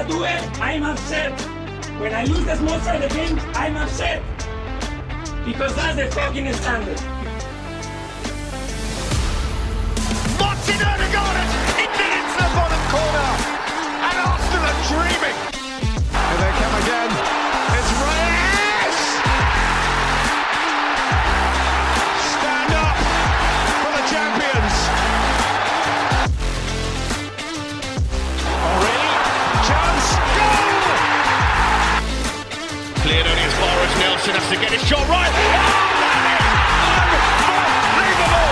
I a duel, I'm upset. When I lose the small side of the game, I'm upset. Because that's the fucking standard. Martin Odegaard it into the bottom corner. And Arsenal are dreaming. As has to get his shot right. Oh, that is unbelievable!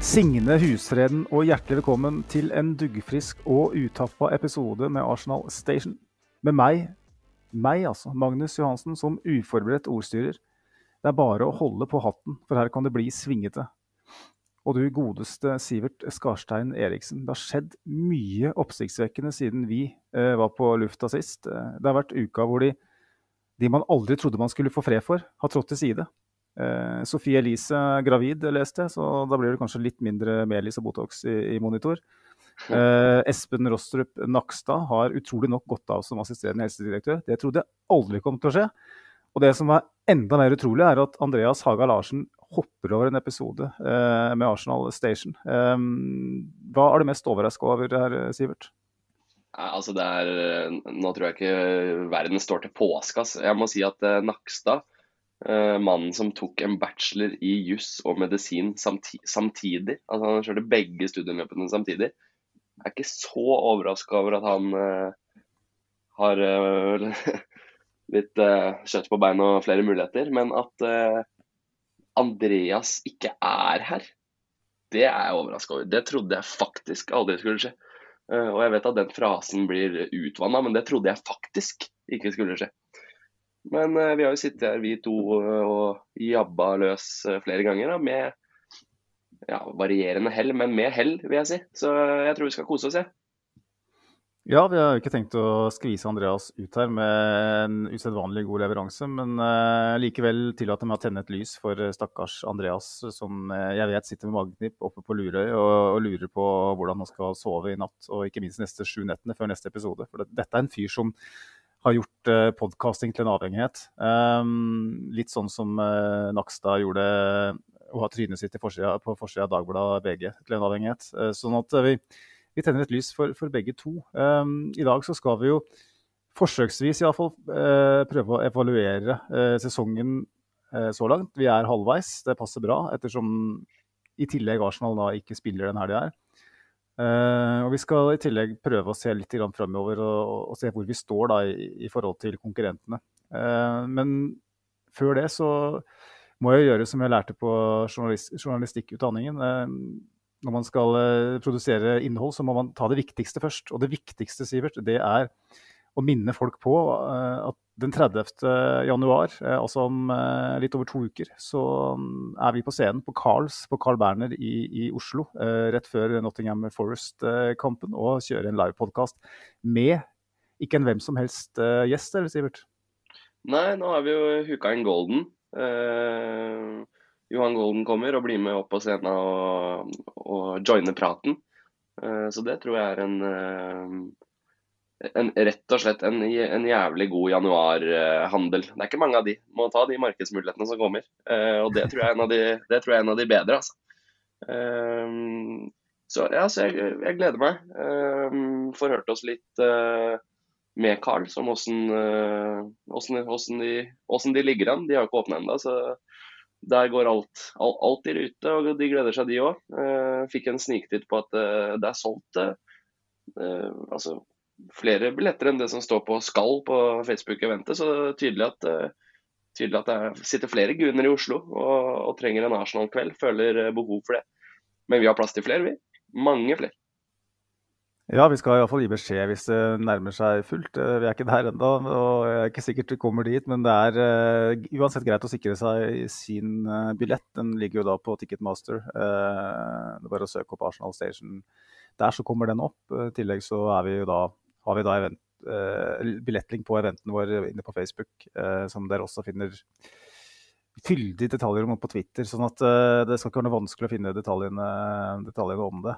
Signe Husfreden og hjertelig velkommen til en duggfrisk og utappa episode med Arsenal Station. Med meg, meg altså, Magnus Johansen, som uforberedt ordstyrer. Det er bare å holde på hatten, for her kan det bli svingete. Og du godeste Sivert Skarstein Eriksen, det har skjedd mye oppsiktsvekkende siden vi eh, var på lufta sist. Eh, Det har vært uka hvor de, de man aldri trodde man skulle få fred for, har trådt til side. Eh, Sofie Elise gravid, leste jeg, så da blir det kanskje litt mindre Melis og Botox i, i monitor. Eh, Espen Rostrup Nakstad har utrolig nok gått av som assisterende helsedirektør. Det trodde jeg aldri kom til å skje. Og det som er enda mer utrolig, er at Andreas Haga Larsen hopper over en episode eh, med Arsenal Station. Eh, hva er du mest overraska over her, Sivert? Altså det er, Nå tror jeg ikke verden står til påske. Jeg må si at eh, Nakstad, eh, mannen som tok en bachelor i juss og medisin samti samtidig, altså han kjørte begge studieløpene samtidig, jeg er ikke så overraska over at han eh, har eh, litt eh, kjøtt på bein og flere muligheter. Men at eh, Andreas ikke er her, det er jeg overraska over. Det trodde jeg faktisk aldri skulle skje. Eh, og jeg vet at den frasen blir utvanna, men det trodde jeg faktisk ikke skulle skje. Men eh, vi har jo sittet her vi to eh, og jabba løs flere ganger da, med ja, varierende hell, men med hell, vil jeg si. Så jeg tror vi skal kose oss, jeg. Ja, vi har jo ikke tenkt å skvise Andreas ut her med en usedvanlig god leveranse, men uh, likevel tillater meg å tenne et lys for eh, stakkars Andreas, som eh, jeg vet sitter med mageknip oppe på Lurøy og, og lurer på hvordan han skal sove i natt, og ikke minst neste sju nettene før neste episode. For det, dette er en fyr som har gjort uh, podkasting til en avhengighet. Um, litt sånn som uh, Nakstad gjorde å ha trynet sitt forsida, på forsida av Dagbladet VG til en avhengighet. Uh, sånn at vi vi tenner et lys for, for begge to. Um, I dag så skal vi jo forsøksvis iallfall uh, prøve å evaluere uh, sesongen uh, så langt. Vi er halvveis, det passer bra, ettersom i tillegg Arsenal da ikke spiller den helga her. og vi skal i tillegg prøve å se litt framover og, og se hvor vi står da i, i forhold til konkurrentene. men før det så må jeg gjøre som jeg lærte på journalist, journalistikkutdanningen når man skal uh, produsere innhold, så må man ta det viktigste først. Og det viktigste, Sivert, det er å minne folk på uh, at den 30. januar, uh, altså om litt over to uker, så um, er vi på scenen på Carls på Carl Berner i, i Oslo rett før Nottingham Forest-kampen og kjører en livepodkast med ikke en hvem som helst gjest, eller Sivert? Nei, nå har vi jo hooka inn Golden. Uh, Johan Golden kommer og blir med opp på scenen og, og joiner praten. Uh, så det tror jeg er en, uh, en rett og slett en, en jævlig god januarhandel. det er ikke mange av de. Må ta de markedsmulighetene som kommer. Uh, og det tror jeg er en av de, en av de bedre, altså. så ja, så jeg, jeg gleder meg. får hørt oss litt med Carl, som åssen de, de ligger an. De har jo ikke åpna ennå, så der går alt, alt, alt, i rute, og de gleder seg, de òg. Uh, fikk en sniktitt på at uh, det er solgt uh, altså, flere billetter enn det som står på Skall på Facebook-eventet. Så det er tydelig at, tydelig at det sitter flere gunner i Oslo og, og trenger en Arsenal-kveld. Føler behov for det. Men vi har plass til flere, vi. Mange flere. Ja, vi skal iallfall gi beskjed hvis det nærmer seg fullt. Eh, vi er ikke der ennå, og jeg er ikke sikkert vi kommer dit. Men det er uh, uansett greit å sikre seg sin uh, billett. Den ligger jo da på Ticketmaster. Uh, det er bare å søke opp Arsenal Station der, så kommer den opp. I tillegg så vi da, har vi da event, billettlink på eventen vår inne på Facebook, som dere også finner fyldige detaljer om på Twitter. sånn at det skal ikke være noe vanskelig å finne detaljene, detaljene om det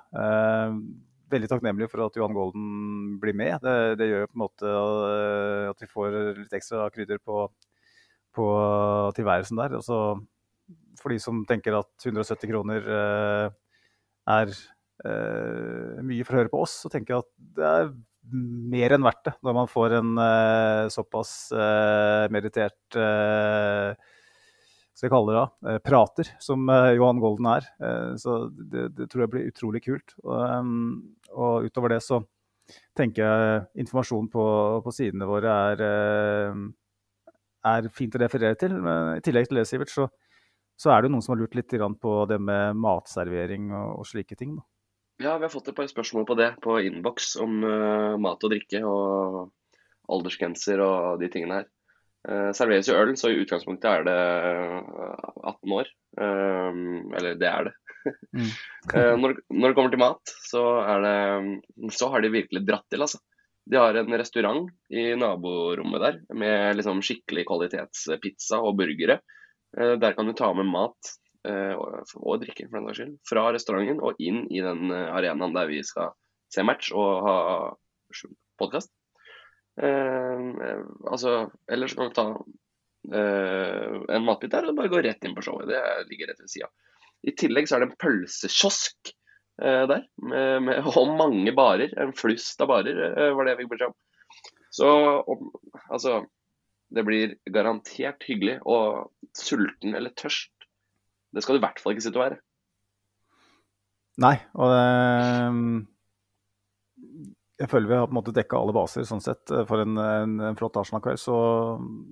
veldig takknemlig for at Johan Golden blir med. Det, det gjør på en måte eh, at vi får litt ekstra krydder på, på tilværelsen der. Også for de som tenker at 170 kroner eh, er eh, mye for å høre på oss, så tenker jeg at det er mer enn verdt det når man får en såpass meditert skal jeg kalle det da, prater, som Johan Golden er. Så det, det, tror jeg blir utrolig kult. Og, og, utover det så tenker jeg informasjon på, på sidene våre er, er, fint å referere til. Men I tillegg til det, Sivert, så, så er det noen som har lurt litt på det med matservering og, og slike ting. Da. Ja, vi har fått et par spørsmål på det på innboks om uh, mat og drikke og aldersgrenser og de tingene her. Uh, serveres jo øl, så i utgangspunktet er det 18 eh, år. Uh, eller det er det. Mm. uh, når, når, det kommer til mat, så, det, så har de virkelig dratt til, altså. De har en restaurant i naborommet der med liksom skikkelig kvalitetspizza og burgere. der kan du ta med mat og, og drikke for den saks skyld, fra restauranten og inn i den arenaen der vi skal se match og ha podkast. Eh, altså, ellers kan du ta eh, en matbit der og bare gå rett inn på showet. Det ligger rett ved sida. I tillegg så er det en pølsekiosk eh, der, med, med, og mange barer. En flust av barer, eh, var det jeg fikk beskjed om. Så om, altså Det blir garantert hyggelig. Og sulten eller tørst, det skal du i hvert fall ikke sitte og være. Nei, og det jeg føler vi har på en måte dekka alle baser sånn sett eh, for en, en, en flott Arsenal-kveld. Så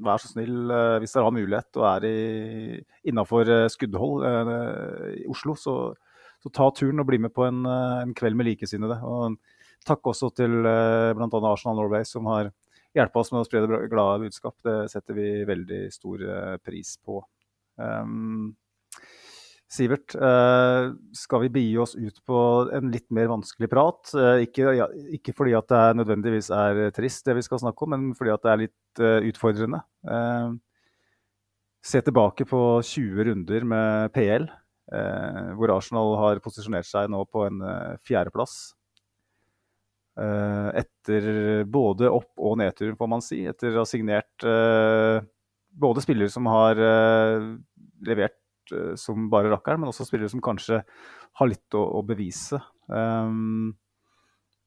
vær så snill, eh, hvis dere har mulighet og er innafor eh, skuddhold i Oslo, så, så, ta turen og bli med på en, en kveld med likesinnede. Og takk også til bl.a. Arsenal Norway, som har hjulpet oss med å spre det glade budskap. Det setter vi veldig stor pris på. Um, Sivert, eh, skal vi begi oss ut på en litt mer vanskelig prat? Eh, ikke, ja, ikke, fordi at det nødvendigvis er trist, det vi skal snakke om, men fordi at det er litt uh, utfordrende. Se tilbake på 20 runder med PL, hvor Arsenal har posisjonert seg nå på en fjerdeplass. etter både opp- og nedtur, får man si. Etter å ha signert både spillere som har levert Eh, som bare rakkeren, men også spillere som kanskje har litt å, å bevise. Um,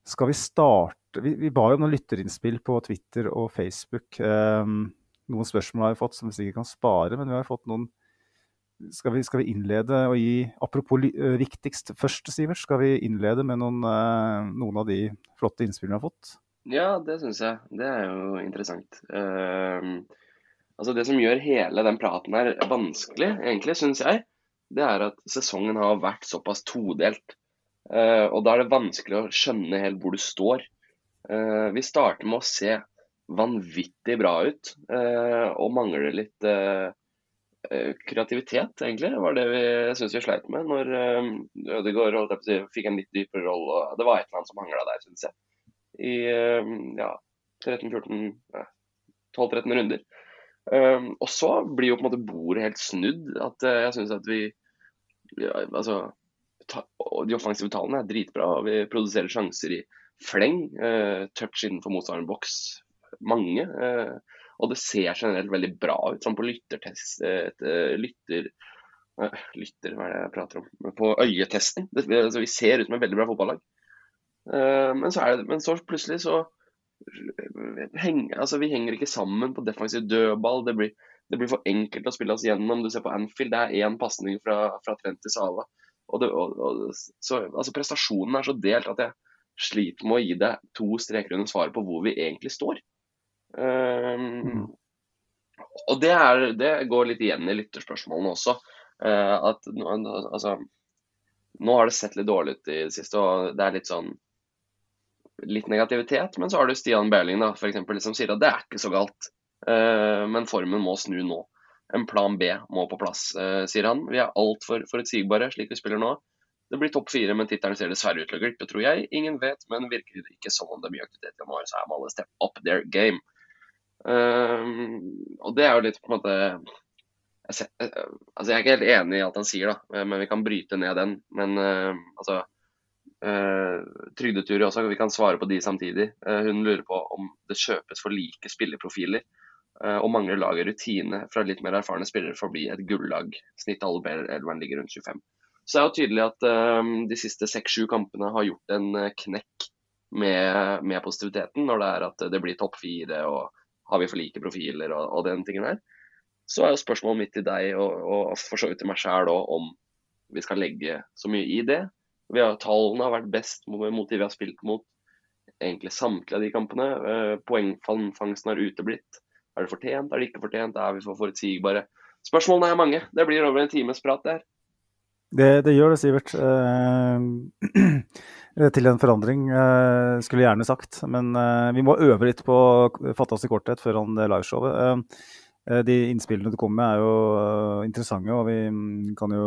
skal vi starte Vi, vi ba jo om noen lytterinnspill på Twitter og Facebook. Um, noen spørsmål har vi fått som vi sikkert kan spare, men vi har fått noen skal vi, skal vi innlede og gi Apropos uh, viktigst først, Sivert. Skal vi innlede med noen, uh, noen av de flotte innspillene vi har fått? Ja, det syns jeg. Det er jo interessant. Uh, Altså Det som gjør hele den praten her vanskelig, egentlig, syns jeg, det er at sesongen har vært såpass todelt. Uh, og da er det vanskelig å skjønne helt hvor du står. Uh, vi starter med å se vanvittig bra ut, uh, og mangler litt kreativitet, egentlig. Var det vi syns vi sleit med når Ødegaard fikk en litt dypere rolle. Det var et eller annet som mangla der, syns jeg. I ja, 13-14 12-13 runder. Um, og så blir jo på en måte bordet helt snudd. At uh, jeg syns at vi ja, Altså ta, De offensive tallene er dritbra. og Vi produserer sjanser i fleng. Uh, touch innenfor motstanderen boks. Mange. Uh, og det ser generelt veldig bra ut. Sånn på lyttertest lytter, lytter, hva er det jeg prater om? På øyetesten. Det, altså, vi ser ut som et veldig bra fotballag. men, så er det, men så plutselig så heng, altså, vi henger ikke sammen på defensiv dødball. Det blir, det blir, for enkelt å spille oss gjennom. Du ser på Anfield, det er én pasning fra, fra Trent til Sala. Og det, og, og, så, altså, prestasjonen er så delt at jeg sliter med å gi deg to streker under svaret på hvor vi egentlig står. Um, og det, er, det, går litt igjen i lytterspørsmålene også. Uh, at altså nå har det sett litt dårlig ut i det siste, og det er litt sånn litt negativitet. Men så har du Stian Berling da, for eksempel, som sier at det er ikke så galt. Uh, men formen må snu nå. En plan B må på plass, uh, sier han. Vi er altfor forutsigbare slik vi spiller nå. Det blir topp fire, men tittelen ser dessverre ut til å glippe, tror jeg. Ingen vet, men virker det ikke som om det er mye aktivitet i januar, så er alle step up their game. Uh, og det er jo litt på en måte jeg, altså jeg er ikke helt enig i alt han sier, da, men vi kan bryte ned den. Men altså Uh, trygdeturer også, vi kan svare på de samtidig. Uh, hun lurer på om det kjøpes for like spillerprofiler. Uh, og mangler laget rutine fra litt mer erfarne spillere for å bli et gullag. Snittet elveren ligger rundt 25. Så det er jo tydelig at de siste seks-sju kampene har gjort en knekk med, med, positiviteten. Når det er at det blir topp fire og har vi for like profiler og, og den tingen der. Så er jo spørsmålet mitt til deg og, og for så vidt til meg sjæl om vi skal legge så mye i det har, tallene har vært best mot de vi har spilt mot egentlig samtlige av de kampene. Eh, poengfangsten har uteblitt. Er det fortjent, er det ikke fortjent, er vi for forutsigbare? Spørsmålene er mange. Det blir over en times prat der. Det, det gjør det, Sivert. Eh, til en forandring, eh, skulle jeg gjerne sagt. Men eh, vi må øve litt på å fatte oss i korthet han liveshowet. Eh, eh, de innspillene du kommer med er jo interessante, og vi mm, kan jo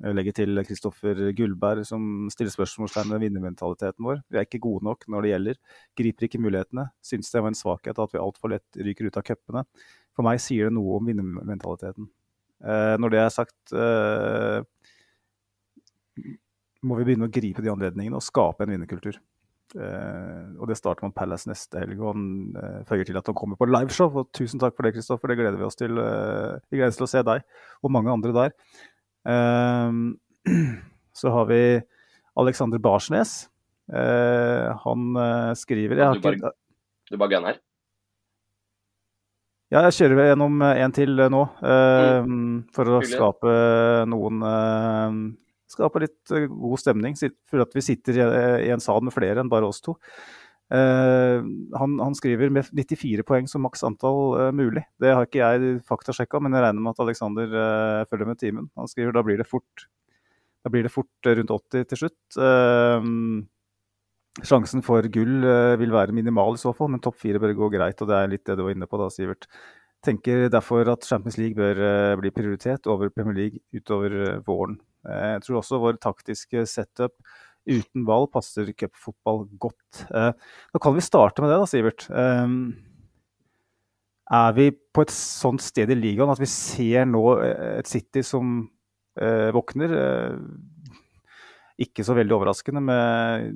jeg legger til Kristoffer Gullberg, som stiller spørsmålstegn ved vinnermentaliteten vår. Vi er ikke gode nok når det gjelder. Griper ikke mulighetene. Syns det var en svakhet at vi altfor lett ryker ut av cupene. For meg sier det noe om vinnermentaliteten. Eh, når det er sagt, eh, må vi begynne å gripe de anledningene og skape en vinnerkultur. Eh, og det starter med Palace neste helg. og Han eh, føyer til at han kommer på liveshow. og Tusen takk for det, Kristoffer. Det gleder vi oss til. Eh, vi gleder oss til å se deg og mange andre der. Ehm, så har vi Alexander Barsnes. Eh, han eh, skriver jeg Du bare, du bare gunner? Ja, jeg kjører gjennom en til nå. Uh, mm. For å skape noen uh, Skape litt god stemning. For at vi sitter i en sal med flere enn bare oss to. Uh, han, han, skriver med 94 poeng som maks antall uh, mulig. Det har ikke jeg faktasjekka, men jeg regner med at Aleksander uh, følger med timen. Han skriver da blir det fort, blir det fort rundt 80 til slutt. sjansen for gull vil være minimal i så fall, men topp fire bør gå greit. og Det er litt det du var inne på da, Sivert. Tenker derfor at Champions League bør bli prioritet over Premier League utover våren. jeg tror også vår taktiske setup uten ball passer cupfotball godt. Eh, nå kan vi starte med det, da, Sivert. Eh, er vi på et sånt sted i ligaen at vi ser nå eh, et City som eh, våkner? Ikke så veldig overraskende med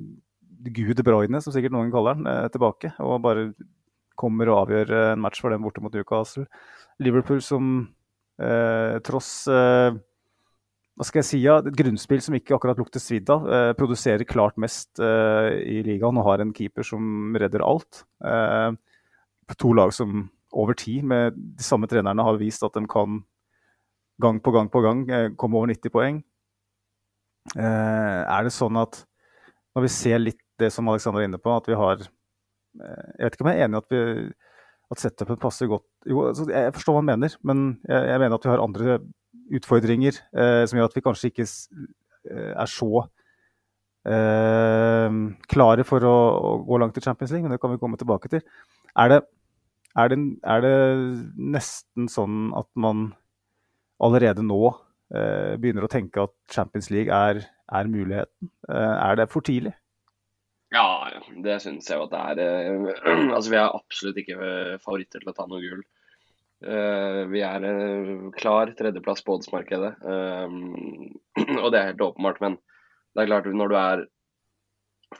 Gud De som sikkert noen kaller han, tilbake. Og bare kommer og avgjør en match for dem borte mot Newcastle. Liverpool som tross hva skal jeg si, ja, et grunnspill som ikke akkurat lukter svidd av. Eh, produserer klart mest eh, i ligaen og har en keeper som redder alt. Eh, to lag som over tid, med de samme trenerne, har vist at de kan gang på gang på gang eh, komme over 90 poeng. Eh, er det sånn at når vi ser litt det som Alexander er inne på, at vi har eh, Jeg vet ikke om jeg er enig i at, vi, at setupen passer godt Jo, altså, jeg forstår hva han mener, men jeg, jeg mener at vi har andre utfordringer eh, som gjør at vi kanskje ikke eh, er så eh, klare for å, å, gå langt i Champions League, men det kan vi komme tilbake til. Er det, er det, er det nesten sånn at man allerede nå begynner å tenke at Champions League er, er muligheten? Er det for tidlig? Ja, det syns jeg jo at det er. Altså, Vi er absolutt ikke favoritter til å ta noe gull. Uh, vi er uh, klar tredjeplass på oddsmarkedet, um, og det er helt åpenbart. Men det er klart når du er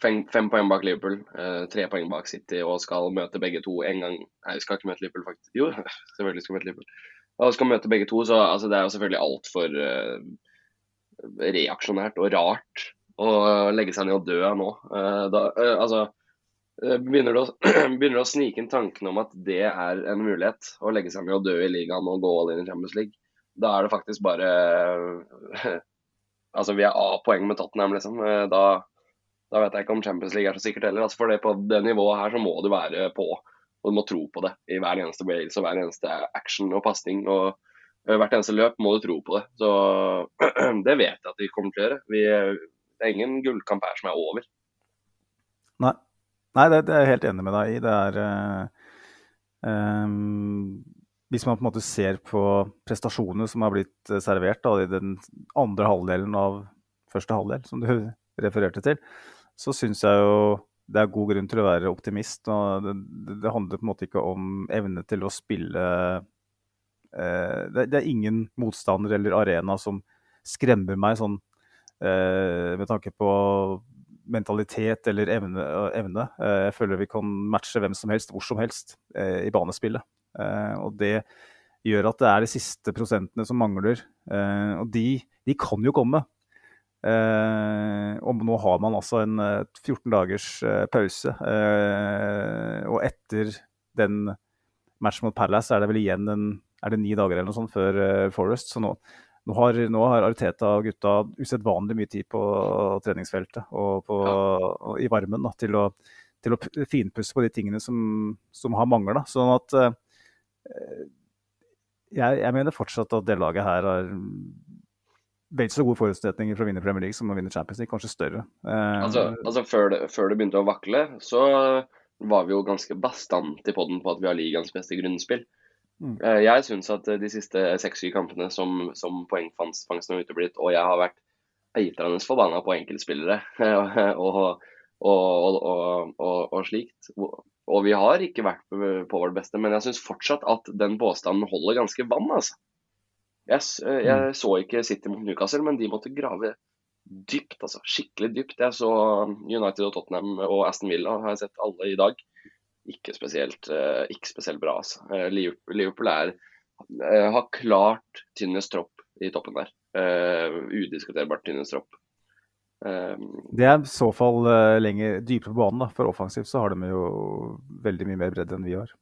fem, fem poeng bak Liverpool, uh, tre poeng bak City og skal møte begge to en gang Nei, vi skal ikke møte Liverpool, faktisk. Jo, selvfølgelig skal vi møte Liverpool. Og skal møte begge to, så altså, det er jo selvfølgelig altfor uh, reaksjonært og rart å legge seg ned og dø nå. Da, altså Eh, begynner det, å, begynner å snike inn tanken om at det er en mulighet, å legge seg ned og dø i ligaen og gå all in i Champions League, da er det faktisk bare Altså, vi er A-poeng med Tottenham, liksom. Eh, da, da, vet jeg ikke om Champions League er så sikkert heller. Altså, for det, på det nivået her så må du være på, og du må tro på det i hver eneste Wales og hver eneste action og pasning. og eh, hvert eneste løp må du tro på det. Så det vet jeg at vi kommer til å gjøre. Vi, Det er ingen gullkamp her som er over. Nei, Nei det, det, er jeg helt enig med deg i. Det er uh, um, Hvis man på en måte ser på prestasjonene som har blitt servert da, i den andre halvdelen av første halvdel, som du refererte til, så syns jeg jo det er god grunn til å være optimist. Det, det handler på en måte ikke om evne til å spille uh, det, det, er ingen motstander eller arena som skremmer meg sånn uh, med tanke på mentalitet eller evne. evne. Eh, jeg føler vi kan matche hvem som helst hvor som helst eh, i banespillet. Eh, og det gjør at det er de siste prosentene som mangler. Og de, de kan jo komme. Og nå har man altså en 14 eh, dagers pause. Og etter den matchen mot Palace er det vel igjen en, er det ni dager eller noe sånt før Forest. Så nå, nå, har, nå har Ariteta og gutta usedvanlig mye tid på treningsfeltet og, på, og i varmen da, til, å, til, å, finpusse på de tingene som, som har mangler. Sånn at eh, jeg, jeg mener fortsatt at det laget her har vel så gode forutsetninger for å vinne Premier League som å vinne Champions League, kanskje større. Eh, altså, altså før, det, før, det, begynte å vakle, så var vi jo ganske bastant i podden på at vi har ligaens beste grunnspill. Mm. Eh, jeg syns at de siste seks-syv kampene som, som poengfangsten har uteblitt, og jeg har vært eitrende forbanna på enkeltspillere og, og, og, og, slikt. Og vi har ikke vært på vårt beste, men jeg syns fortsatt at den påstanden holder ganske vann. altså. Jeg, eh, jeg, mm. så ikke City mot Newcastle, men de måtte grave dypt. altså Skikkelig dypt. Jeg så United og Tottenham og Aston Villa har jeg sett alle i dag. Ikke spesielt, eh, ikke spesielt bra. altså. Eh, Liverpool er, har klart tynnest tropp i toppen der. Udiskuterbart tynnest tropp. Det er i så fall lenger dypere på banen. da, For offensivt så har de jo veldig mye mer bredde enn vi har.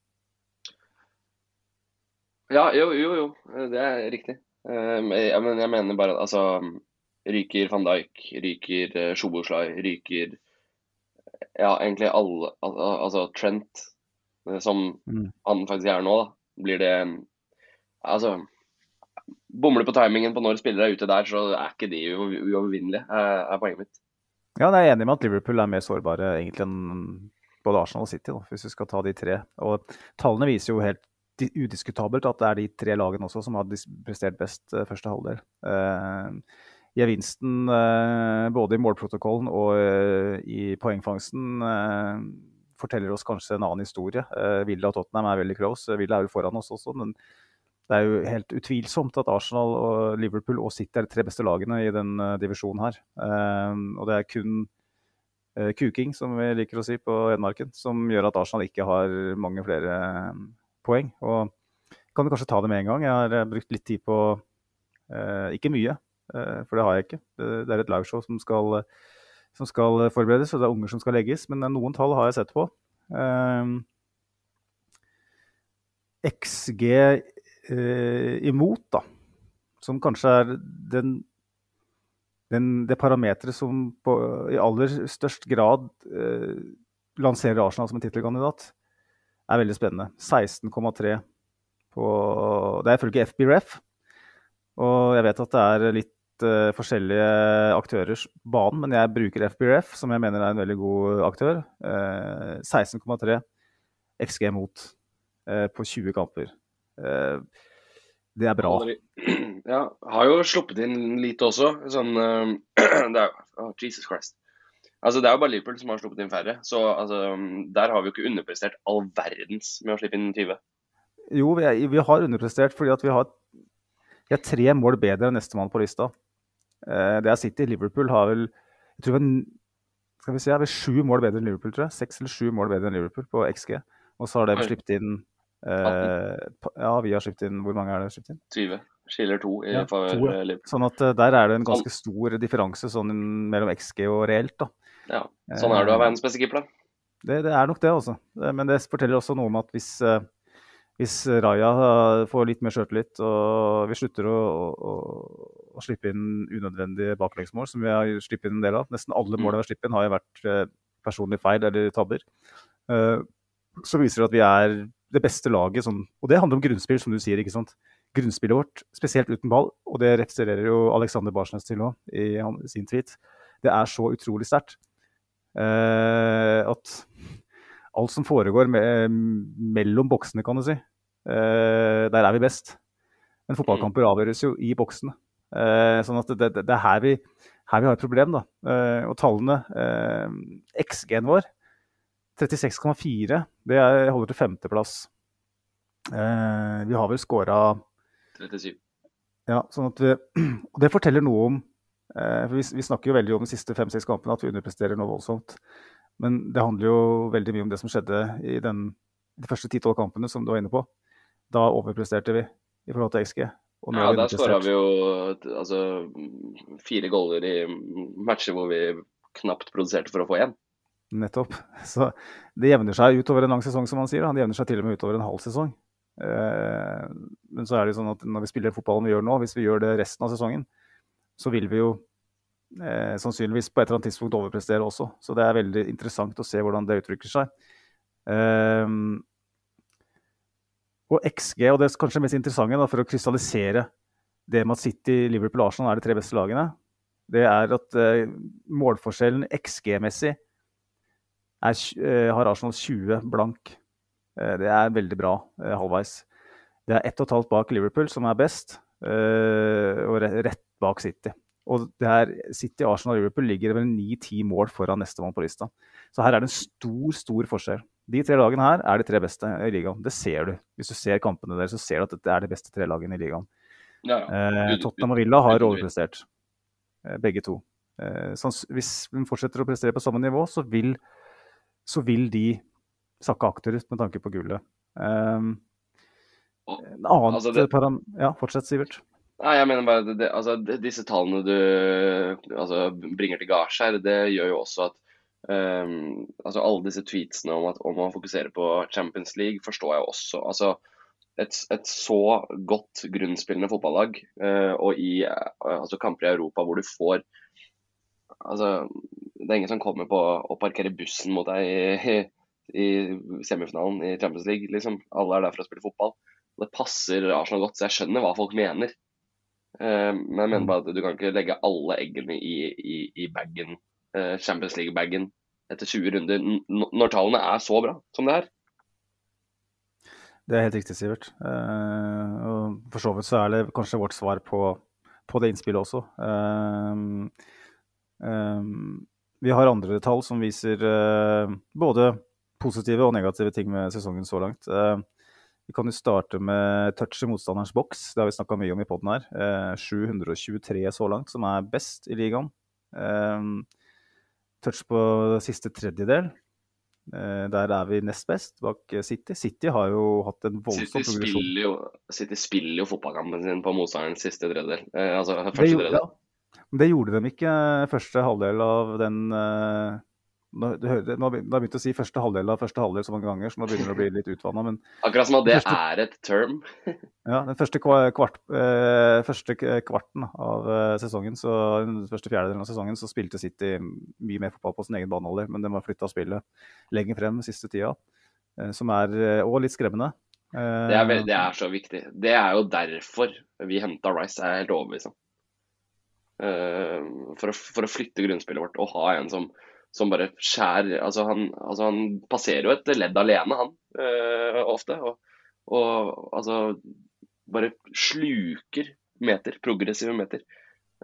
Ja, jo, jo, jo. Det er riktig. Eh, men jeg mener bare altså Ryker van Dijk, ryker Sjoboslai, ryker Ja, egentlig alle Altså Trent, eh, som mm. han faktisk er nå, da. Blir det Altså Bomler på timingen på når spillere er ute der, så er ikke de uovervinnelige, er poenget mitt. Ja, jeg er enig med at Liverpool er mer sårbare egentlig enn både Arsenal og City, da, hvis vi skal ta de tre. Og Tallene viser jo helt udiskutabelt at det er de tre lagene også som har prestert best uh, første halvdel. Uh, gevinsten uh, både i målprotokollen og i poengfangsten forteller oss kanskje en annen historie. Villa og Tottenham er veldig close. Villa er jo foran oss også, men det er jo helt utvilsomt at Arsenal, og Liverpool og City er de tre beste lagene i den divisjonen her. og det er kun kuking, som vi liker å si på Hedmarken, som gjør at Arsenal ikke har mange flere poeng. Og kan du kanskje ta det med en gang. Jeg har eh, brukt litt tid på eh, Ikke mye, eh, for det har jeg ikke. Det, er et liveshow som skal, som skal, forberedes, og det er unger som skal legges. Men noen tall har jeg sett på. Eh, XG eh, imot, da, som kanskje er den, den, det parameteret som på, i aller størst grad eh, lanserer Arsenal som en tittelkandidat er veldig spennende. 16,3 på Det er ifølge FBREF. Og jeg vet at det er litt uh, forskjellige aktørers banen, men jeg bruker FBRF, som jeg mener er en veldig god aktør. Uh, 16,3 XG mot uh, på 20 kamper. Uh, det er bra. Ja, har jo sluppet inn lite også. Sånn det er, oh, Jesus Christ. Altså, Det er jo bare Liverpool som har sluppet inn færre. Så altså, der har vi jo ikke underprestert all verdens med å slippe inn 20. Jo, vi, er, vi har underprestert fordi at vi har, vi er tre mål bedre enn nestemann på lista. Eh, det er City. Liverpool har vel jeg tror skal vi se, har vi sju mål bedre enn Liverpool, tror jeg. Seks eller sju mål bedre enn Liverpool på XG. Og så har de sluppet inn eh, Ja, vi har sluppet inn Hvor mange er det sluppet inn? 20. Skiller to i ja, ja. Liverpool. Sånn at uh, der er det en ganske stor differanse sånn mellom XG og reelt, da. Ja, Sånn er det av verdens beste keeper, da. Det, det, er nok det, altså. Men det forteller også noe om at hvis, eh, hvis Raja eh, får litt mer sjøltillit og vi slutter å, å, å, slippe inn unødvendige baklengsmål, som vi har sluppet inn en del av Nesten alle målene vi har sluppet inn, har jo vært personlig personlige feil eller tabber. Så viser det at vi er det beste laget. Sånn, og det handler om grunnspill, som du sier. ikke sant? Grunnspillet vårt, spesielt uten ball, og det refererer jo Alexander Barsnes til nå i sin tweet det er så utrolig sterkt. Eh, at alt som foregår me mellom boksene, kan du si, Uh, der er vi best. Men fotballkamper avgjøres jo i boksene. Uh, sånn at det, det, det er her vi, her vi, har et problem. da. Uh, og tallene eh, XG-en vår 36,4. Det er, holder til femteplass. Eh, vi har vel scora 37. Ja, sånn at vi, og det forteller noe om eh, for vi, vi, snakker jo veldig om de siste fem-seks kampene, at vi underpresterer noe voldsomt. Men det handler jo veldig mye om det som skjedde i den, de første ti-tolv kampene, som du var inne på. Da overpresterte vi i forhold til XG. ja, der skåra vi jo altså, fire goller i matcher hvor vi knapt produserte for å få én. Nettopp. Så det jevner seg utover en lang sesong, som man sier. Det jevner seg til og med utover en halv sesong. Eh, men så er det sånn at når vi spiller fotballen vi gjør nå, hvis vi gjør det resten av sesongen, så vil vi jo eh, sannsynligvis på et eller annet tidspunkt overprestere også. Så det er veldig interessant å se hvordan det uttrykker seg. Eh, og XG, og det er kanskje det mest interessante da, for å krystallisere det med at City, Liverpool og Arsenal er de tre beste lagene, det er at eh, målforskjellen XG-messig eh, har Arsenal 20 blank. Eh, det er veldig bra eh, halvveis. Det er ett og et halvt bak Liverpool, som er best, og rett bak City. Og det her, City, Arsenal og Liverpool ligger vel ni-ti mål foran nestemann på lista. Så her er det en stor, stor forskjell. De tre lagene her er de tre beste i ligaen. Det ser du. Hvis du ser kampene der, så ser du at dette er de beste tre lagene i ligaen. Ja, ja. Eh, Tottenham og Villa har overprestert, eh, begge to. Eh, hvis de fortsetter å prestere på samme nivå, så vil, så vil de sakke akterut med tanke på gullet. Eh, en annen altså det, param... Ja, fortsett, Sivert. Nei, jeg mener bare det, altså, Disse tallene du altså, bringer til gards her, det gjør jo også at um, altså, Alle disse tweetsene om at om man fokuserer på Champions League, forstår jeg også. altså et, et så godt grunnspillende fotballag, uh, og i uh, altså, kamper i Europa hvor du får altså, Det er ingen som kommer på å parkere bussen mot deg i, i semifinalen i Champions League. Liksom. Alle er der for å spille fotball. Det passer Arsenal godt, så jeg skjønner hva folk mener. Uh, men jeg mener mm. bare at du kan ikke legge alle eggene i, i, i baggen, uh, Champions League-bagen etter 20 runder, når tallene er så bra som det er. Det er helt riktig, Sivert. Uh, og for så vidt så er det kanskje vårt svar på, på det innspillet også. Um, vi har andre tall som viser både positive og negative ting med sesongen så langt. Eh, vi kan jo starte med touch i motstanderens boks. Det har vi snakka mye om i poden her. 723 eh, så langt, som er best i ligaen. Eh, touch på siste tredjedel. Der er vi nest best bak City. City har jo hatt en voldsom City progresjon. Jo, City spiller jo fotballkampen sin på motstanderens siste tredjedel. altså første det, tredjedel. Ja. Det gjorde de ikke første halvdel av den nå, du hører, nå, har begynt å si første halvdel av første halvdel så mange ganger, så nå begynner det å bli litt utvanna. Akkurat som at det første, er et term. ja, den første, kvart, eh, første, kvarten av eh, sesongen, så, den første fjerdedelen av sesongen så spilte City mye mer fotball på sin egen baneholder, men de har flytta spillet lenger frem siste tida, eh, som er òg eh, litt skremmende. Eh, det er, det er, så viktig. Det er jo derfor vi henta Rice, er jeg helt overbevist om. Eh, for, for, å, flytte grunnspillet vårt og ha en som som bare skjærer altså han, altså han, passerer jo et ledd alene, han, øh, ofte. Og, og, altså bare sluker meter, progressive meter.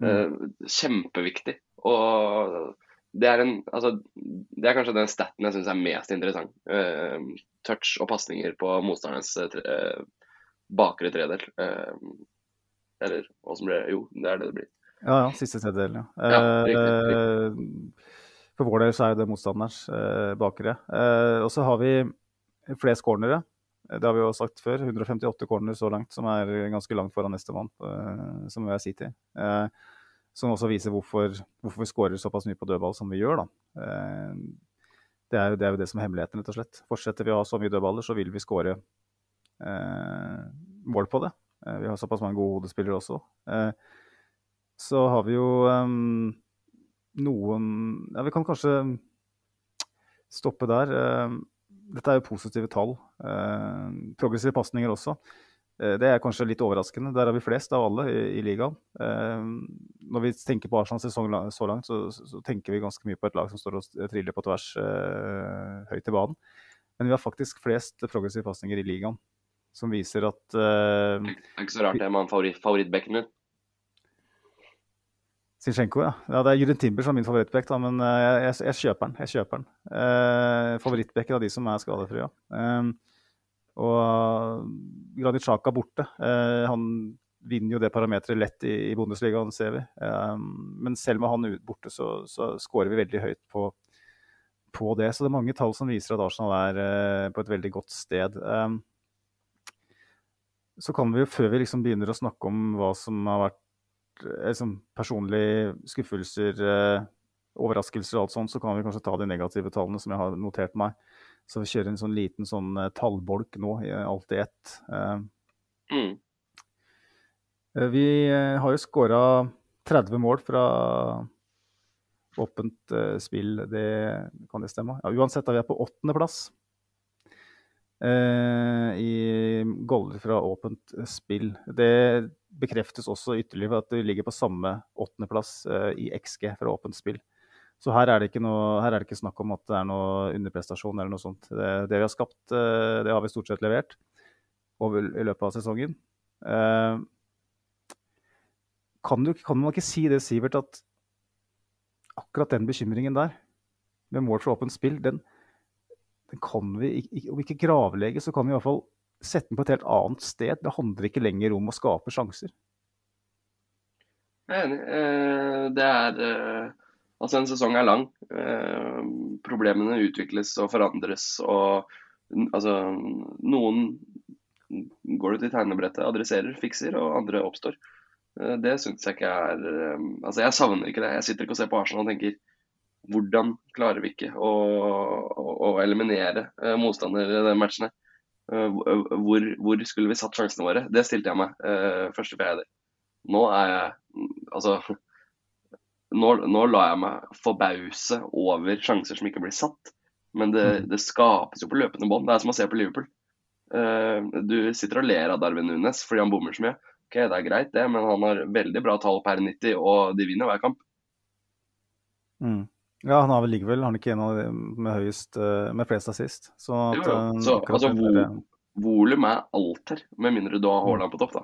Mm. Uh, kjempeviktig. Og det er, en, altså, det er kanskje den staten jeg syns er mest interessant. Uh, touch og pasninger på motstanderens uh, bakre tredel. eller hva som blir Jo, det er det det blir. Ja, ja. Siste tredjedel, ja. ja riktig, riktig. For vår del så er det motstanderens eh, bakere. Eh, og så har vi flest cornere. Det har vi jo sagt før. 158 corner så langt, som er ganske langt foran nestemann, eh, som er City. Eh, som også viser hvorfor, hvorfor vi skårer såpass mye på dødball som vi gjør. da. Eh, det er, jo, det det som er hemmeligheten, rett og slett. Fortsetter vi å ha så mye dødballer, så vil vi skåre eh, mål på det. vi har såpass mange gode hodespillere også. så har vi jo um, noen Ja, vi kan kanskje stoppe der. Eh, dette er jo positive tall. Eh, progressive pasninger også. Eh, det er kanskje litt overraskende. Der er vi flest av alle i, i ligaen. Når vi tenker på Arsenals sesong så langt, så, så, tenker vi ganske mye på et lag som står og triller på tvers høyt i banen. Men vi har faktisk flest progressive pasninger i ligaen, som viser at Det er ikke så rart det med favorittbekken min. Zinchenko, ja. ja. Det er Jurien Timber som er min favorittbekk, da, men uh, jeg, jeg, kjøper den. Jeg kjøper den. Eh, favorittbekken av de som er skadefrie. Um, og Granit borte. Eh, han vinner jo det parameteret lett i, i Bundesligaen, ser vi. Eh, men selv med han borte, så, så scorer vi veldig høyt på på det. Så det er mange tall som viser at Arsenal er uh, på et veldig godt sted. Um, så kan vi jo, før vi liksom begynner å snakke om hva som har vært liksom, personlige skuffelser, uh, overraskelser og alt sånt, så kan vi kanskje ta de negative tallene som jeg har notert meg. Så vi kjører en sånn liten sånn uh, tallbolk nå, alt i ett. Mm. Vi har jo skåra 30 mål fra åpent spill, det kan det stemme? Ja, uansett, da vi er på åttendeplass uh, i goller fra åpent spill. Det bekreftes også ytterligere at det ligger på samme åttendeplass uh, i XG fra åpent spill. Så her er, noe, her er det ikke snakk om at det er noe underprestasjon eller noe sånt. Det, det vi har skapt, det har vi stort sett levert over, i løpet av sesongen. Kan, du, kan man ikke si det, Sivert, at akkurat den bekymringen der, med mål for åpent spill, den, den kan vi Om ikke gravlegge, så kan vi i hvert fall sette den på et helt annet sted. Det handler ikke lenger om å skape sjanser. Jeg er enig. Eh, det er eh, Altså, en sesong er lang. Eh, problemene utvikles og forandres og Altså, noen går du til tegnebrettet, adresserer, fikser, og andre oppstår. Det syns jeg ikke er Altså, jeg savner ikke det. Jeg sitter ikke og ser på Arsenal og tenker hvordan klarer vi ikke å, å, å eliminere motstandere i de matchene? Hvor, hvor, skulle vi satt sjansene våre? Det stilte jeg meg første fjerde. Nå er jeg Altså nå, nå lar jeg meg forbause over sjanser som ikke blir satt. Men det, mm. det skapes jo på løpende bånd. Det er som å se på Liverpool. Du sitter og ler av Darwin Nunes fordi han bommer så mye. Ok, det er greit det, men han har veldig bra tall per 90, og de vinner hver kamp. Mm. Ja, han har vel likevel han er ikke en av de med høyest eh, med flest assist. Så, at, jo, jo. så altså, vo volum er alt her, med mindre du har Haaland på topp, da.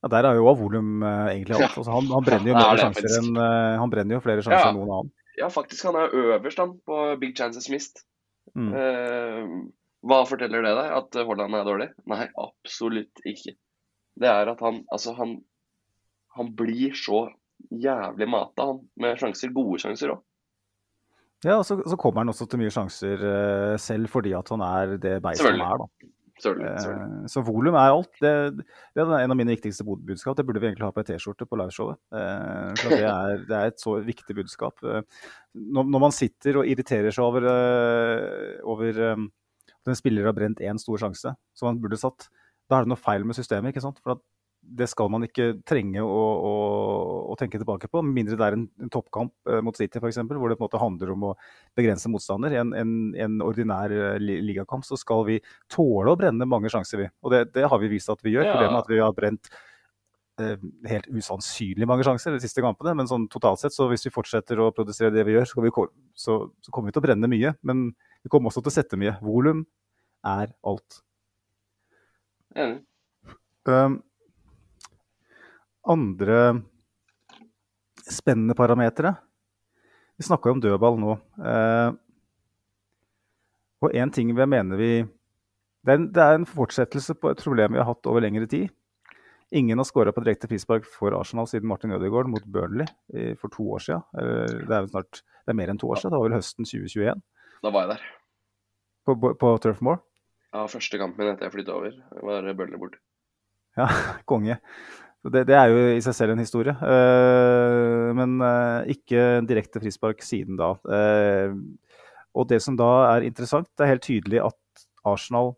Ja, Der er jo volum uh, egentlig alt. Altså, han, han, brenner jo flere sjanser enn han brenner jo flere sjanser ja. enn noen annen. Ja, faktisk. Han er øverst han, på big chances mist. Mm. Eh, hva forteller det deg? At Haaland er dårlig? Nei, absolutt ikke det er at han altså han, han blir så jævlig mata, han, med sjanser. Gode sjanser òg. Ja, og så, så, kommer han også til mye sjanser uh, selv fordi at han er det beistet han er. da. Selvfølgelig, selvfølgelig. Uh, så volum er alt. Det, det, er en av mine viktigste budskap. Det burde vi egentlig ha på ei T-skjorte på liveshowet. Uh, det er, det, er, et så viktig budskap. Når, når, man sitter og irriterer seg over, over um, at en spiller har brent én stor sjanse som han burde satt, da er det noe feil med systemet. ikke sant? For det skal man ikke trenge å, å, å, tenke tilbake på, mindre det er en, en toppkamp eh, mot City f.eks., hvor det på en måte handler om å begrense motstander. I en, en, en, ordinær eh, ligakamp så skal vi tåle å brenne mange sjanser, vi. Og det, det har vi vist at vi gjør. Ja. Problemet er at vi har brent eh, helt usannsynlig mange sjanser de siste kampene. Men sånn totalt sett, så hvis vi fortsetter å produsere det vi gjør, så, vi, så, så kommer vi til å brenne mye. Men vi kommer også til å sette mye. Volum er alt. Ja, Um, andre spennende parametere Vi snakka om dødball nå. Eh, og én ting vi mener vi det er, en, det er, en, fortsettelse på et problem vi har hatt over lengre tid. Ingen har skåra på direkte frispark for Arsenal siden Martin Ødegaard mot Burnley i, for to år siden. Det er, snart, det er mer enn to år siden. Det var vel høsten 2021. Da var jeg der. På, på, Turf Moor? Ja, første kampen etter jeg flytta over, var Burnley bort. Ja, konge. Det, det, er jo i seg selv en historie. Uh, men uh, ikke direkte frispark siden da. Uh, og det som da er interessant, det er helt tydelig at Arsenal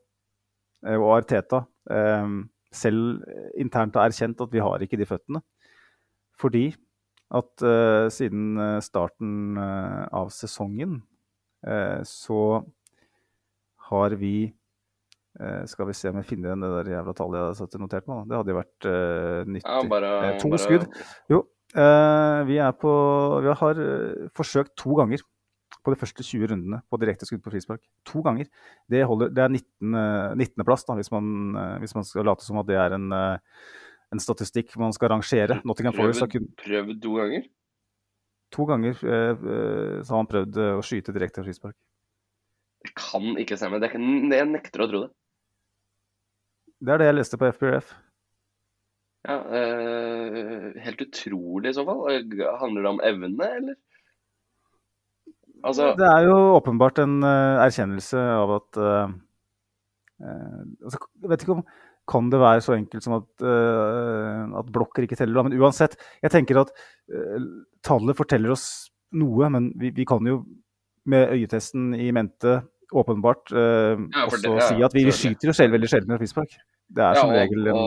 og Arteta selv internt har erkjent at vi har ikke de føttene. Fordi at siden starten av sesongen så har vi Eh, skal vi se om jeg finner igjen det der jævla tallet jeg hadde satt notert meg. Det hadde jo vært uh, nyttig. Ja, bare, Eh, to bare, skudd. Jo, uh, vi er på Vi har forsøkt to ganger på de første 20 rundene på direkte skudd på frispark. To ganger. Det, holder, det er 19. eh, 19. plass, da, hvis man, hvis man skal late som at det er en, en statistikk man skal rangere. Nottingham Forest har kun Prøvd, to ganger? to ganger så har han prøvd å skyte direkte frispark. Det kan ikke stemme. Jeg nekter å tro det. Det er det jeg leste på FPRF. Ja, eh, helt utrolig i så fall. Handler det om evne, eller? Altså, Det er jo åpenbart en uh, erkjennelse av at uh, uh, altså, Jeg vet ikke om kan det være så enkelt som at, at blokker ikke teller. da, Men uansett, jeg tenker at tallet forteller oss noe, men vi, vi kan jo med øyetesten i mente åpenbart Ja, for også det- ja, si at vi, skyter jo selv veldig sjelden med frispark. Det er ja, og, regel en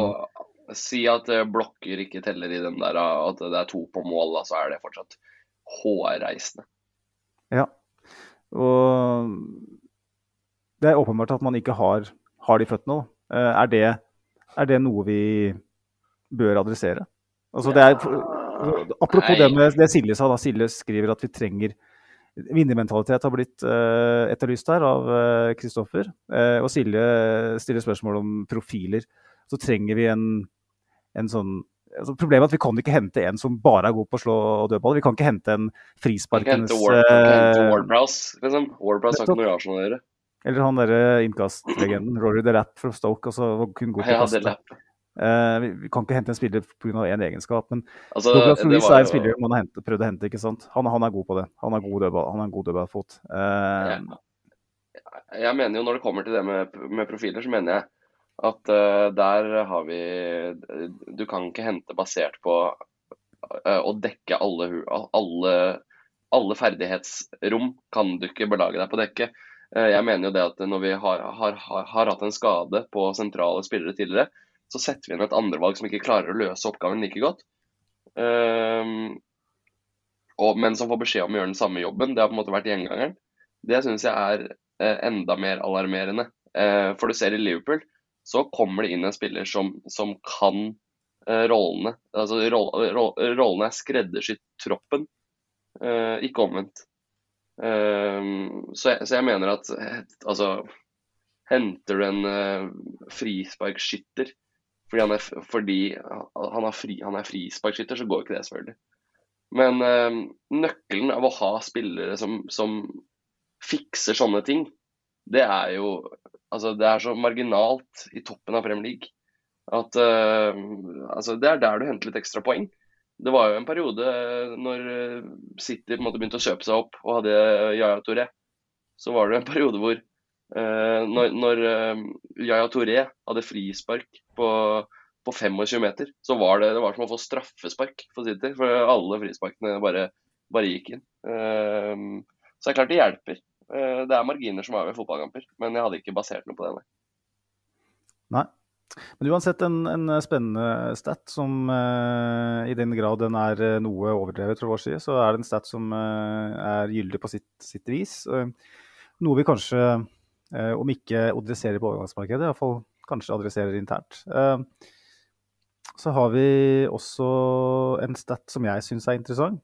og si at eh, blokker ikke teller i den der, ah, at det er to på mål, da, så er det fortsatt hårreisende. Ja. Og det er åpenbart at man ikke har, har de føttene. da. Eh, Er det, er det noe vi bør adressere? Altså det er, apropos Nei. det med det Silje sa. da, Silje skriver at vi trenger Vinnermentalitet har blitt uh, etterlyst her av eh, Kristoffer. Uh, og Silje stiller spørsmål om profiler. Så trenger vi en, en sånn altså Problemet er at vi kan ikke hente en som bare er god på å slå dødball. Vi kan ikke hente en frisparkens kan hente Ward- kan hente eh, liksom. Ward-Prowse har ikke noe i Arsenal å gjøre. Eller han derre innkastlegenden, Rory Delap fra Stoke. Altså, kun god på å kaste. Eh, vi, vi kan ikke hente en spiller pga. én egenskap. Men Altså, Douglas det er en jo- spiller man har hente, prøvd å hente. ikke sant? Han, han er god på det. Han har god dødball, han god dødballfot. Uh, Jeg mener jo når det kommer til det med, med profiler, så mener jeg at uh, der har vi Du kan ikke hente basert på eh, å dekke alle, alle, alle ferdighetsrom. Kan du ikke belage deg på å dekke. Eh, jeg mener jo det at når vi har, har, har, har hatt en skade på sentrale spillere tidligere, så setter vi inn et andrevalg som ikke klarer å løse oppgaven like godt. Um, og, men som får beskjed om å gjøre den samme jobben. Det har på en måte vært gjengangeren. Det syns jeg er eh, enda mer alarmerende. Eh, for du ser i Liverpool, så kommer det inn en spiller som, som kan eh, rollene. Altså roll, roll, rollene er skreddersydd troppen, eh, ikke omvendt. Eh, så, jeg, så jeg mener at eh, altså Henter du en eh, frisparkskytter fordi han er, fordi han er, fri, han er frisparkskytter, så går ikke det, selvfølgelig. Men øh, nøkkelen av å ha spillere som, som fikser sånne ting, det er jo Altså, det er så marginalt i toppen av Premier League at øh, altså, det er der du henter litt ekstra poeng. Det var jo en periode eh, når eh, City på en måte begynte å kjøpe seg opp og hadde Yaya Touré. Så var det en periode hvor når, når eh, Yaya Touré hadde frispark på, på 25 meter, så var det, det var som å få straffespark for City. For alle frisparkene bare, bare gikk inn. Eh, så det er klart det hjelper. Eh, det er marginer som er ved fotballkamper, men jeg hadde ikke basert noe på det. nei. Men uansett en, en spennende stat som eh, i den grad den er eh, noe overdrevet fra vår side, så er det en stat som eh, er gyldig på sitt, sitt vis. Eh, noe vi kanskje, eh, om ikke adresserer på overgangsmarkedet, iallfall kanskje adresserer internt. Eh, så har vi også en stat som jeg syns er interessant.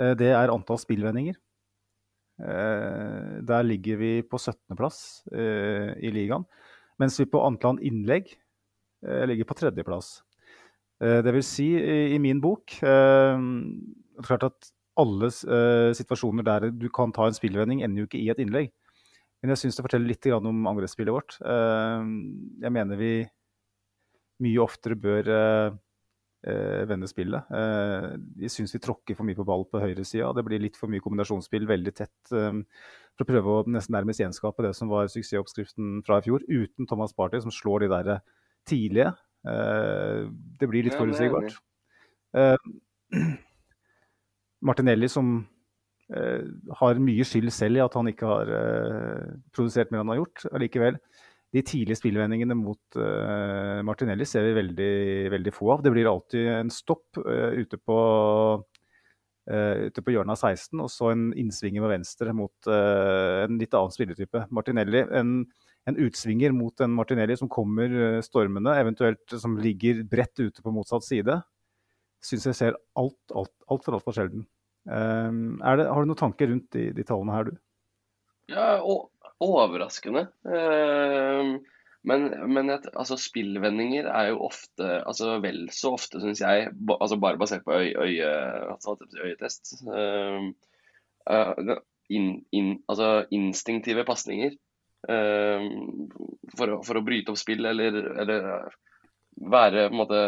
Eh, det er antall spillvendinger. Eh, der ligger vi på 17.-plass eh, i ligaen. Mens vi på antall innlegg eh, ligger på tredjeplass. Eh, det vil si, i, min bok eh, Klart at alle eh, situasjoner der du kan ta en spillvending, ender jo ikke i et innlegg. Men jeg syns det forteller litt om angrepsspillet vårt. Eh, jeg mener vi mye oftere bør eh, eh, vende spillet. Jeg syns vi tråkker for mye på ball på høyresida. Det blir litt for mye kombinasjonsspill veldig tett. for å prøve å nesten nærmest gjenskape det som var suksessoppskriften fra i fjor, uten Thomas Party, som slår de der tidlige. Det blir litt forutsigbart. Martinelli som har mye skyld selv i at han ikke har eh, produsert mer enn han har gjort. Allikevel, de tidlige spillvendingene mot eh, Martinelli ser vi veldig, veldig få av. Det blir alltid en stopp eh, ute på Uh, ute på hjørnet av 16, og så en innsvinger med venstre mot uh, en litt annen spilletype. Martinelli, en, en utsvinger mot en Martinelli som kommer eh, stormende, eventuelt som ligger bredt ute på motsatt side, syns jeg ser altfor alt, alt, alt altfor sjelden. Um, det, har du noen tanker rundt de, de tallene her, du? Ja, overraskende. Uh, men, men et, altså, spillvendinger er jo ofte, altså vel så ofte, syns jeg, altså bare basert på øy, øy, altså, øyetest uh, uh, in, in, Altså instinktive pasninger. For, for, å bryte opp spill eller, eller være på en måte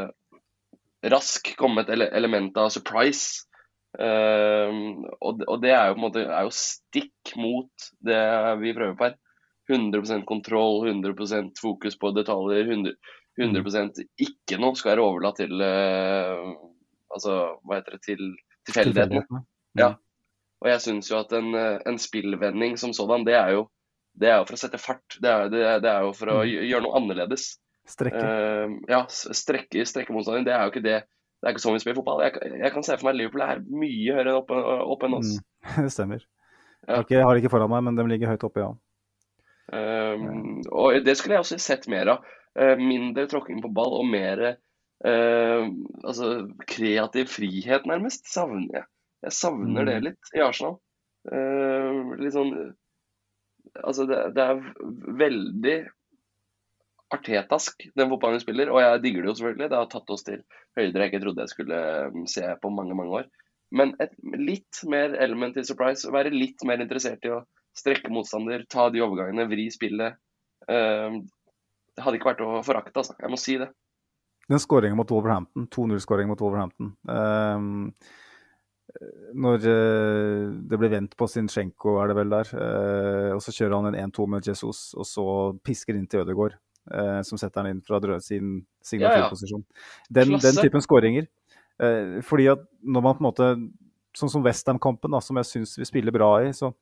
rask, komme et element av surprise. Uh, og, og, det er jo på en måte er jo stikk mot det vi prøver på her. 100% kontroll, 100% fokus på detaljer. 100, 100 ikke noe skal være overlatt til uh, altså, hva heter det, til tilfeldighetene. Ja. Og jeg syns jo at en, en, spillvending som sådan, det er jo det er jo for å sette fart. Det er, det, det er jo for å gjøre noe annerledes. Strekke. Uh, ja, strekke, strekke motstanderen. Det er jo ikke det det er ikke sånn vi spiller fotball. Jeg, jeg kan se for meg Liverpool er mye høyere opp, opp enn oss. Mm, det stemmer. Ja. Jeg har det ikke foran meg, men de ligger høyt oppe, ja. Um, og det skulle jeg også sett mer av. Uh, mindre tråkking på ball og mer uh, altså, kreativ frihet, nærmest. Savner jeg. Jeg savner mm. det litt i Arsenal. Uh, litt sånn Altså, det, det er veldig artetask, den fotballen vi spiller. Og jeg digger det jo selvfølgelig. Det har tatt oss til høyder jeg ikke trodde jeg skulle um, se på mange, mange år. Men et litt mer element i surprise. Være litt mer interessert i å strekke motstander, ta de overgangene, vri spillet. Uh, det hadde ikke vært å forakte, altså. Jeg må si det. Den skåringen mot Wolverhampton, 2-0-skåringen mot Wolverhampton. Um, når uh, det ble vendt på Sinchenko, er det vel der, uh, og så kjører han en 1-2 med Jesus, og så pisker inn til Ødegaard eh, som setter han inn fra sin signaturposisjon. Ja, ja. den, den, typen skåringer. Eh, fordi at når man på en måte Sånn som Westham-kampen, som jeg syns vi spiller bra i, så,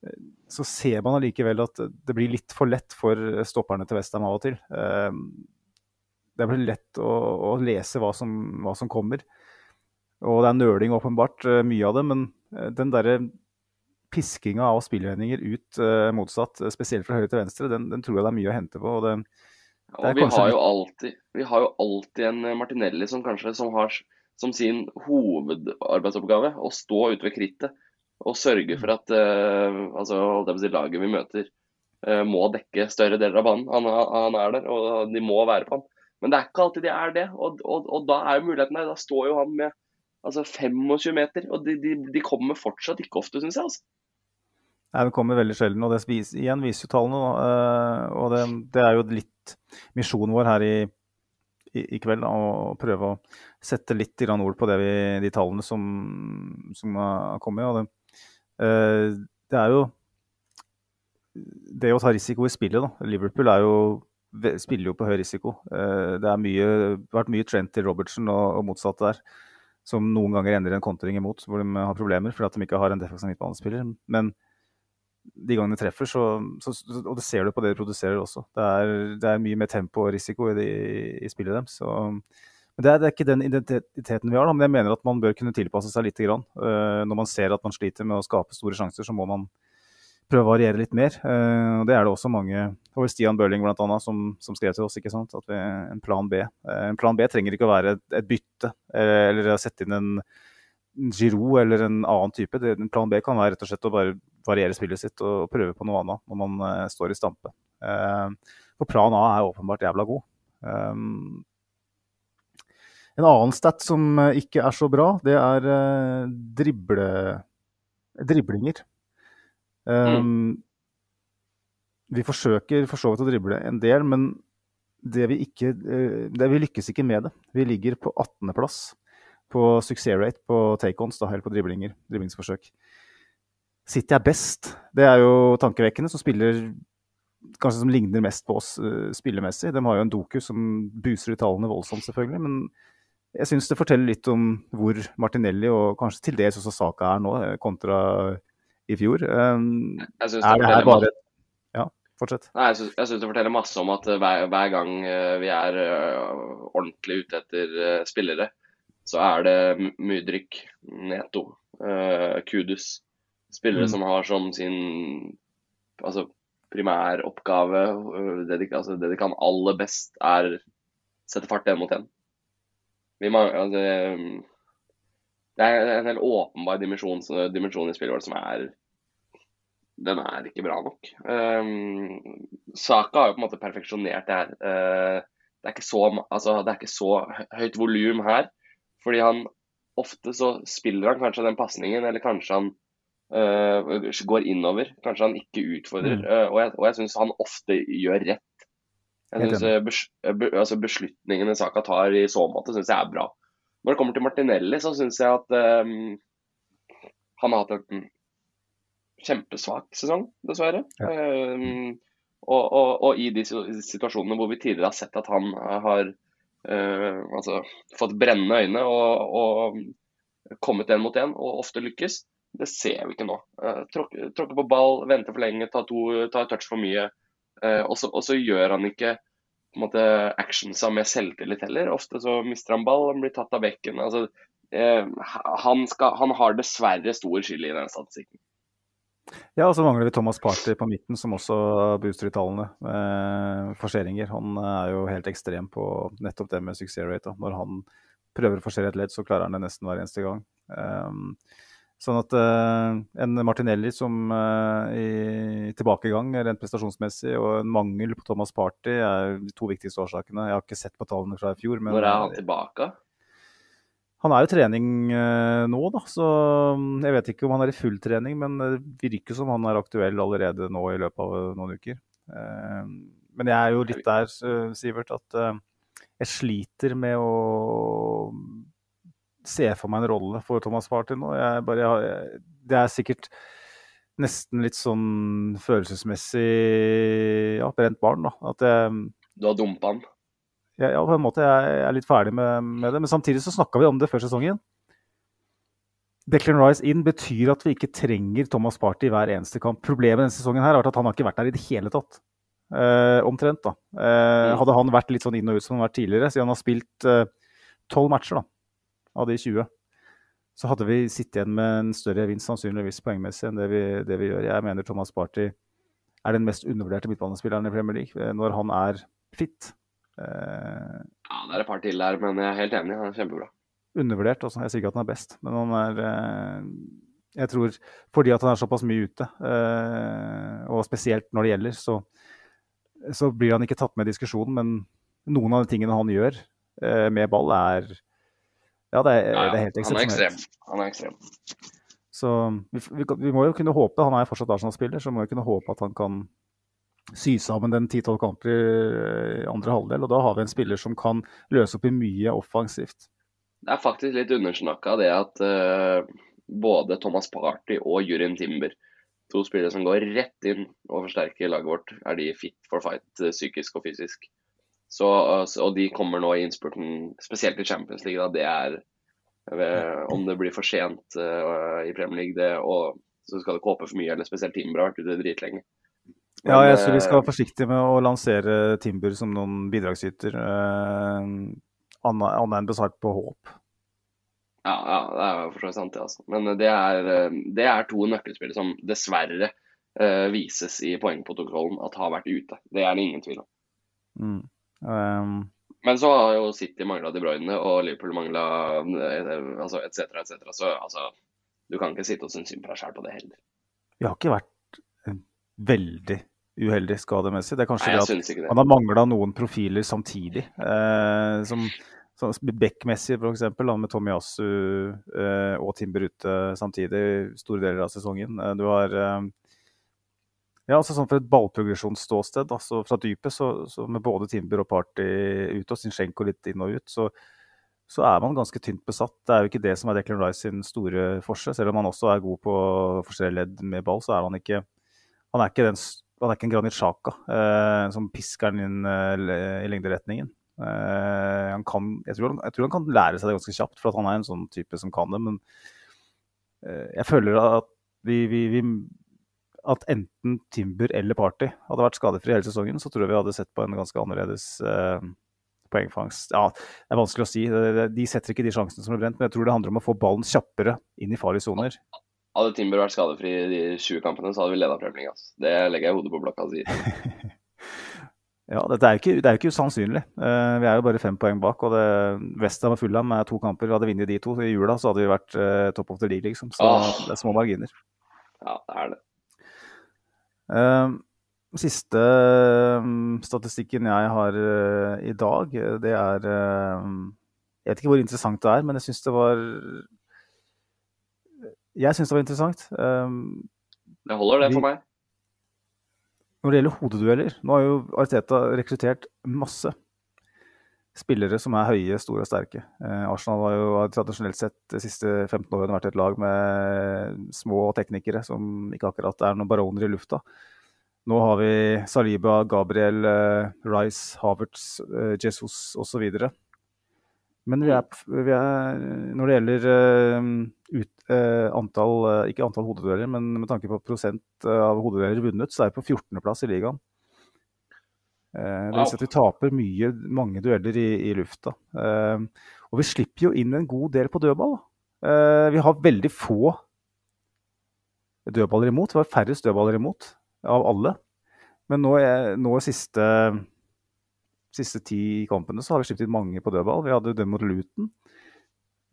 eh, så ser man allikevel at det blir litt for lett for stopperne til Westham av og til. Eh, det blir lett å, å lese hva som, hva som, kommer. Og det er nøling, åpenbart, eh, mye av det, men den derre piskinga av spillvendinger ut uh, motsatt, spesielt fra høyre til venstre, den, den, tror jeg det er mye å hente på. og det, det og vi har, jo alltid, vi har jo alltid en Martinelli som kanskje som har som sin hovedarbeidsoppgave å stå ute ved krittet og sørge for at uh, altså, det laget vi møter, uh, må dekke større deler av banen. Han, han, er der, og de må være på han. Men det er ikke alltid de er det. Og, og, og da er jo muligheten der. Da står jo han med altså 25 meter, og de, de, de kommer fortsatt ikke ofte, syns jeg. altså. Nei, Den kommer veldig sjelden, og det vis, igjen viser jo tallene. Uh, og det, det, er jo litt misjonen vår her i, i, i kveld, da, å prøve å sette litt ord på vi, de tallene som, som, har kommet. Og det, uh, det, er jo det å ta risiko i spillet. da. Liverpool jo, spiller jo på høy risiko. Uh, det har vært mye trend til Robertson og, og motsatt der som noen ganger ender en kontring imot, hvor de har problemer fordi de ikke har en defensiv midtbanespiller. Men de gangene de treffer, så, så, Og det ser du på det de produserer også. Det er, det er mye mer tempo og risiko i, de, i spillet deres. Men det er, det er, ikke den identiteten vi har, da, men jeg mener at man bør kunne tilpasse seg litt. Grann. Uh, når man ser at man sliter med å skape store sjanser, så må man prøve å variere litt mer. Uh, og Det er det også mange Det var Stian Børling blant annet, som, som skrev til oss ikke sant? at vi, en plan B. Uh, en plan B trenger ikke å være et, et bytte eller å sette inn en Giroud eller en annen type. Det, en plan B kan være rett og slett å bare variere spillet sitt og, og prøve på noe annet når man uh, står i stampe. Uh, for plan A er åpenbart jævla god. Um, en annen stat som ikke er så bra, det er drible, driblinger. Um, mm. Vi forsøker for så vidt å drible en del, men det vi, ikke, det vi lykkes ikke med det. Vi ligger på 18.-plass på suksessrate på take-ons, eller på driblinger, driblingsforsøk. City er best. Det er jo tankevekkende, som spiller kanskje som ligner mest på oss uh, spillemessig. De har jo en doku som buser i tallene voldsomt, selvfølgelig. Men jeg syns det forteller litt om hvor Martinelli og kanskje til dels også Saka er nå, eh, kontra i fjor. Um, er det her bare fortsett. Nei, jeg syns det forteller masse om at hver, hver gang vi er uh, ordentlig ute etter spillere, så er det Mudrik, Neto, Kudus. Spillere mm. som har som sin Altså primæroppgave, det, de, altså det de kan aller best, er sette fart én mot én. Altså, det er en helt åpenbar dimensjon, dimensjon i spillet vårt som er Den er ikke bra nok. Um, Saka har jo på en måte perfeksjonert det her. Uh, det, er så, altså, det er ikke så høyt volum her. Fordi han ofte så spiller han kanskje den pasningen, eller kanskje han uh, går innover. Kanskje han ikke utfordrer. Mm. Uh, og jeg, og jeg syns han ofte gjør rett. Jeg synes, bes, altså Beslutningene Saka tar i så måte, syns jeg er bra. Når det kommer til Martinelli, så syns jeg at um, han har hatt en kjempesvak sesong, dessverre. Ja. Um, og, og, og, i de situasjonene hvor vi tidligere har sett at han har uh, altså, fått brennende øyne og, og kommet én mot én og ofte lykkes, det ser vi ikke nå. Uh, tråkke, tråkke, på ball, vente for lenge, ta, to, ta touch for mye. Uh, og, så, og, så, gjør han ikke på en måte actionsa med selvtillit heller. Ofte så mister han ball, han blir tatt av bekken. Altså, han, skal, han har dessverre stor skyld i den statistikken. Ja, og så mangler vi Thomas Party på midten, som også booster i tallene. Eh, forseringer. Han er jo helt ekstrem på nettopp det med success rate. Da. Når han prøver å forsere et ledd, så klarer han det nesten hver eneste gang. Um, sånn at uh, en Martinelli som uh, i tilbakegang rent prestasjonsmessig, og en mangel på Thomas Party er de to viktigste årsakene. Jeg har ikke sett på tallene fra i fjor. Men, Når er han tilbake? Han er jo trening eh, nå, da, så mm, jeg vet ikke om han er i full trening. Men det virker som han er aktuell allerede nå i løpet av eh, noen uker. Eh, men jeg er jo litt der, Sivert, at jeg sliter med å se for meg en rolle for Thomas Party nå. Bare, det er sikkert nesten litt sånn følelsesmessig ja, brent barn, da. At jeg, du har dumpa han? Ja, på en måte jeg er litt ferdig med, med det. Men samtidig så snakka vi om det før sesongen. Declan Rice inn betyr at vi ikke trenger Thomas Party i hver eneste kamp. Problemet denne sesongen her har vært at han har ikke vært der i det hele tatt. Eh, omtrent, da. Eh, hadde han vært litt sånn inn og ut som han har vært tidligere, siden han har spilt eh, tolv eh, matcher da, av de 20, så hadde vi sittet igjen med en større vinst, sannsynligvis poengmessig enn det vi, det vi, gjør. Jeg mener Thomas Party er den mest undervurderte midtbanespilleren i Premier League eh, når han er fit. Uh, ja, det er et par til der, men jeg er helt enig. Han er kjempebra. Undervurdert også. Jeg sier ikke at han er best, men han er uh, Jeg tror fordi at han er såpass mye ute, uh, og spesielt når det gjelder, så, så, blir han ikke tatt med i diskusjonen. Men noen av de tingene han gjør med ball, er Ja, det er, ja, ja. Det er helt eksepsjonelt. Han er ekstrem. Så vi, vi, vi, må jo kunne håpe, han er fortsatt Arsenal-spiller, så vi må jo kunne håpe at han kan sy sammen den 10-12 kamper i andre halvdel. Og da har vi en spiller som kan løse opp i mye offensivt. Det er faktisk litt undersnakka det at uh, både Thomas Party og Jurin Timber, to spillere som går rett inn og forsterker laget vårt, er de fit for fight uh, psykisk og fysisk. Så, uh, og de kommer nå i innspurten, spesielt i Champions League. Da, det er om det blir for sent i Premier League, det, og så skal det ikke håpe for mye, eller spesielt Timber har vært ute dritlenge. Men, ja, jeg tror vi skal være forsiktige med å lansere Timber som noen bidragsyter. Eh, Annet enn basert på håp. Ja, ja, det er jo for så vidt sant, det. altså. Men det er, eh, det er to nøkkelspillere som dessverre uh, vises i poengprotokollen at har vært ute. Det er det ingen tvil om. Mm. Um... Men så har jo City mangla De Bruyne, og Liverpool mangla altså, etc., etc. Så altså, du kan ikke sitte og synes synd på deg sjæl på det heller. Vi har ikke vært veldig uheldig skademessig. Det er kanskje Nei, det at han har mangla noen profiler samtidig. Eh, som, Beck-messig, f.eks. Med Tommy Yasu eh, og Timber ute samtidig store deler av sesongen. Eh, du har eh, ja, altså sånn For et ballprogresjonsståsted, altså fra dypet, så, så, med både Timber og Party ute og Zinchenko litt inn og ut, så, så, er man ganske tynt besatt. Det er jo ikke det som er Declan Rice sin store forse. Selv om han også er god på forskjellige ledd med ball, så er han ikke han er ikke, den, han er ikke en Granit Sjaka eh, som pisker den inn eh, i lengderetningen. Eh, han kan, jeg tror han, jeg, tror han, kan lære seg det ganske kjapt, for han er en sånn type som kan det. Men eh, jeg føler at vi, vi, vi, at enten Timber eller Party hadde vært skadefri hele sesongen, så tror jeg vi hadde sett på en ganske annerledes eh, poengfangst. Ja, det er vanskelig å si. De setter ikke de sjansene som er brent, men jeg tror det handler om å få ballen kjappere inn i farlige soner. Hadde Timber vært skadefri i de 20 kampene, så hadde vi leda Premier League. Altså. Det legger jeg hodet på blokka og sier. ja, dette er jo ikke, det er jo ikke usannsynlig. Uh, vi er jo bare fem poeng bak. og Westham og Fulham er to kamper. Vi hadde vunnet de to i jula, så hadde vi vært uh, top of the league, liksom. Så oh. det er små marginer. Ja, det er det. Uh, siste statistikken jeg har i dag, det er Jeg vet ikke hvor interessant det er, men jeg syns det var jeg syns det var interessant. Um, det holder, det, for meg. Når det gjelder hodedueller Nå har jo Arteta rekruttert masse spillere som er høye, store og sterke. Eh, Arsenal har jo tradisjonelt sett de siste 15 årene vært et lag med små teknikere som ikke akkurat er noen baroner i lufta. Nå har vi Saliba, Gabriel, eh, Rice, Havertz, eh, Jesus osv. Men vi er, vi er, når det gjelder uh, ut, uh, antall, uh, ikke antall hodedueller, men med tanke på prosent av hodedueller vunnet, så er vi på 14.-plass i ligaen. det vil si at vi taper mye, mange dueller i, i lufta. og vi slipper jo inn en god del på dødball. vi har veldig få dødballer imot. Vi har færrest dødballer imot av alle. Men nå, nå siste siste ti kampene så har vi sluppet inn mange på dødball. Vi hadde den mot Luton.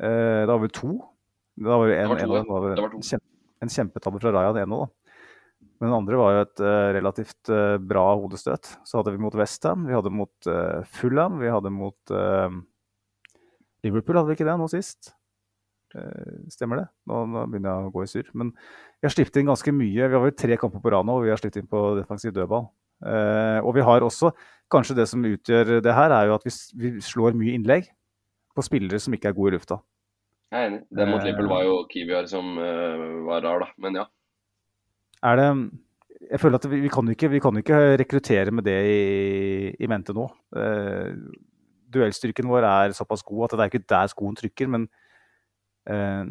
Eh, da var vi to. Da var en, det var to, en, det var to. en kjempetabbe fra Raja, det ene. Men den andre var jo et uh, relativt uh, bra hodestøt. Så hadde vi mot Westham, vi hadde mot uh, Fulham, vi hadde mot Liverpool, hadde vi ikke det nå sist? stemmer det? Nå, nå, begynner jeg å gå i surr. Men vi har sluppet inn ganske mye. Vi har vel tre kamper på rad nå, og vi har sluppet inn på defensiv dødball. og vi har også kanskje det som utgjør det her, er jo at vi, vi slår mye innlegg på spillere som ikke er gode i lufta. Jeg er enig. Den mot Liverpool var jo Kiviar som uh, var rar, da. Men ja. Er det Jeg føler at vi, vi, kan, ikke, ikke rekruttere med det i, i mente nå. Uh, duellstyrken vår er såpass god at det er ikke der skoen trykker. Men uh,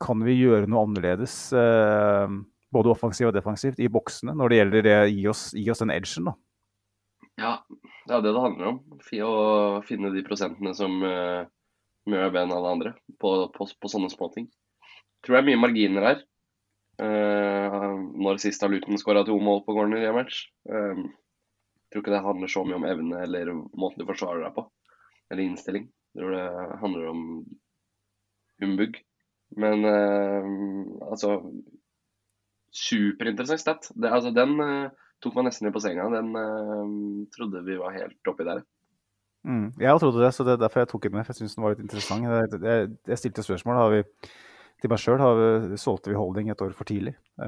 kan vi gjøre noe annerledes, både offensivt og defensivt, i boksene når det gjelder det, gi oss, gi oss den edgen? da? Ja, det er det det handler om. Å finne de prosentene som uh, gjør bedre enn alle andre på, på, på sånne småting. Tror det er mye marginer her. Uh, når sist har Luton skåra to mål på corner i en match. Uh, tror ikke det handler så mye om evne eller måten du forsvarer deg på. Eller innstilling. Jeg tror det handler om humbug. Men uh, altså Superinteressant stat. Altså, den uh, tok meg nesten litt på senga. Den uh, trodde vi var helt oppi der. Mm, jeg trodde det, så det er derfor jeg tok den med. for Jeg syns den var litt interessant. Jeg, jeg, jeg stilte spørsmål har vi, til meg sjøl. Solgte vi Holding et år for tidlig?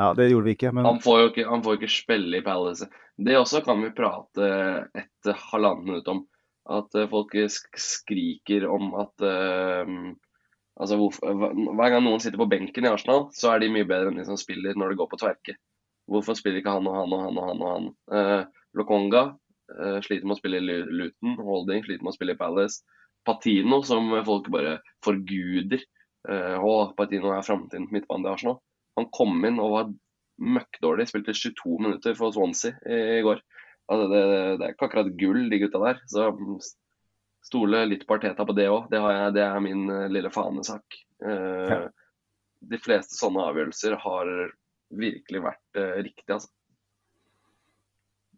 ja, det gjorde vi ikke. Men... Han, får jo ikke, han får ikke spille i Palace. Det også kan vi prate et halvannet minutt om. At eh, folk skriker om at uh, Altså, hver gang noen sitter på benken i Arsenal, så er de mye bedre enn de som spiller når det går på tverke. Hvorfor spiller ikke han og han og han og han? og han? Uh, Lokonga sliter med å spille i Luton. Holding sliter med å spille i Palace. Patino, som folk bare forguder. Uh, å, Patino er framtiden midtbanen til Arsenal. Han kom inn og var møkkdårlig. Spilte 22 minutter for Swansea i, går. Altså, det, det, er ikke akkurat gull, de gutta der. Så stole litt på Arteta på det òg. Det, det, er min uh, lille fanesak. Ja. De fleste sånne avgjørelser har virkelig vært riktige, altså.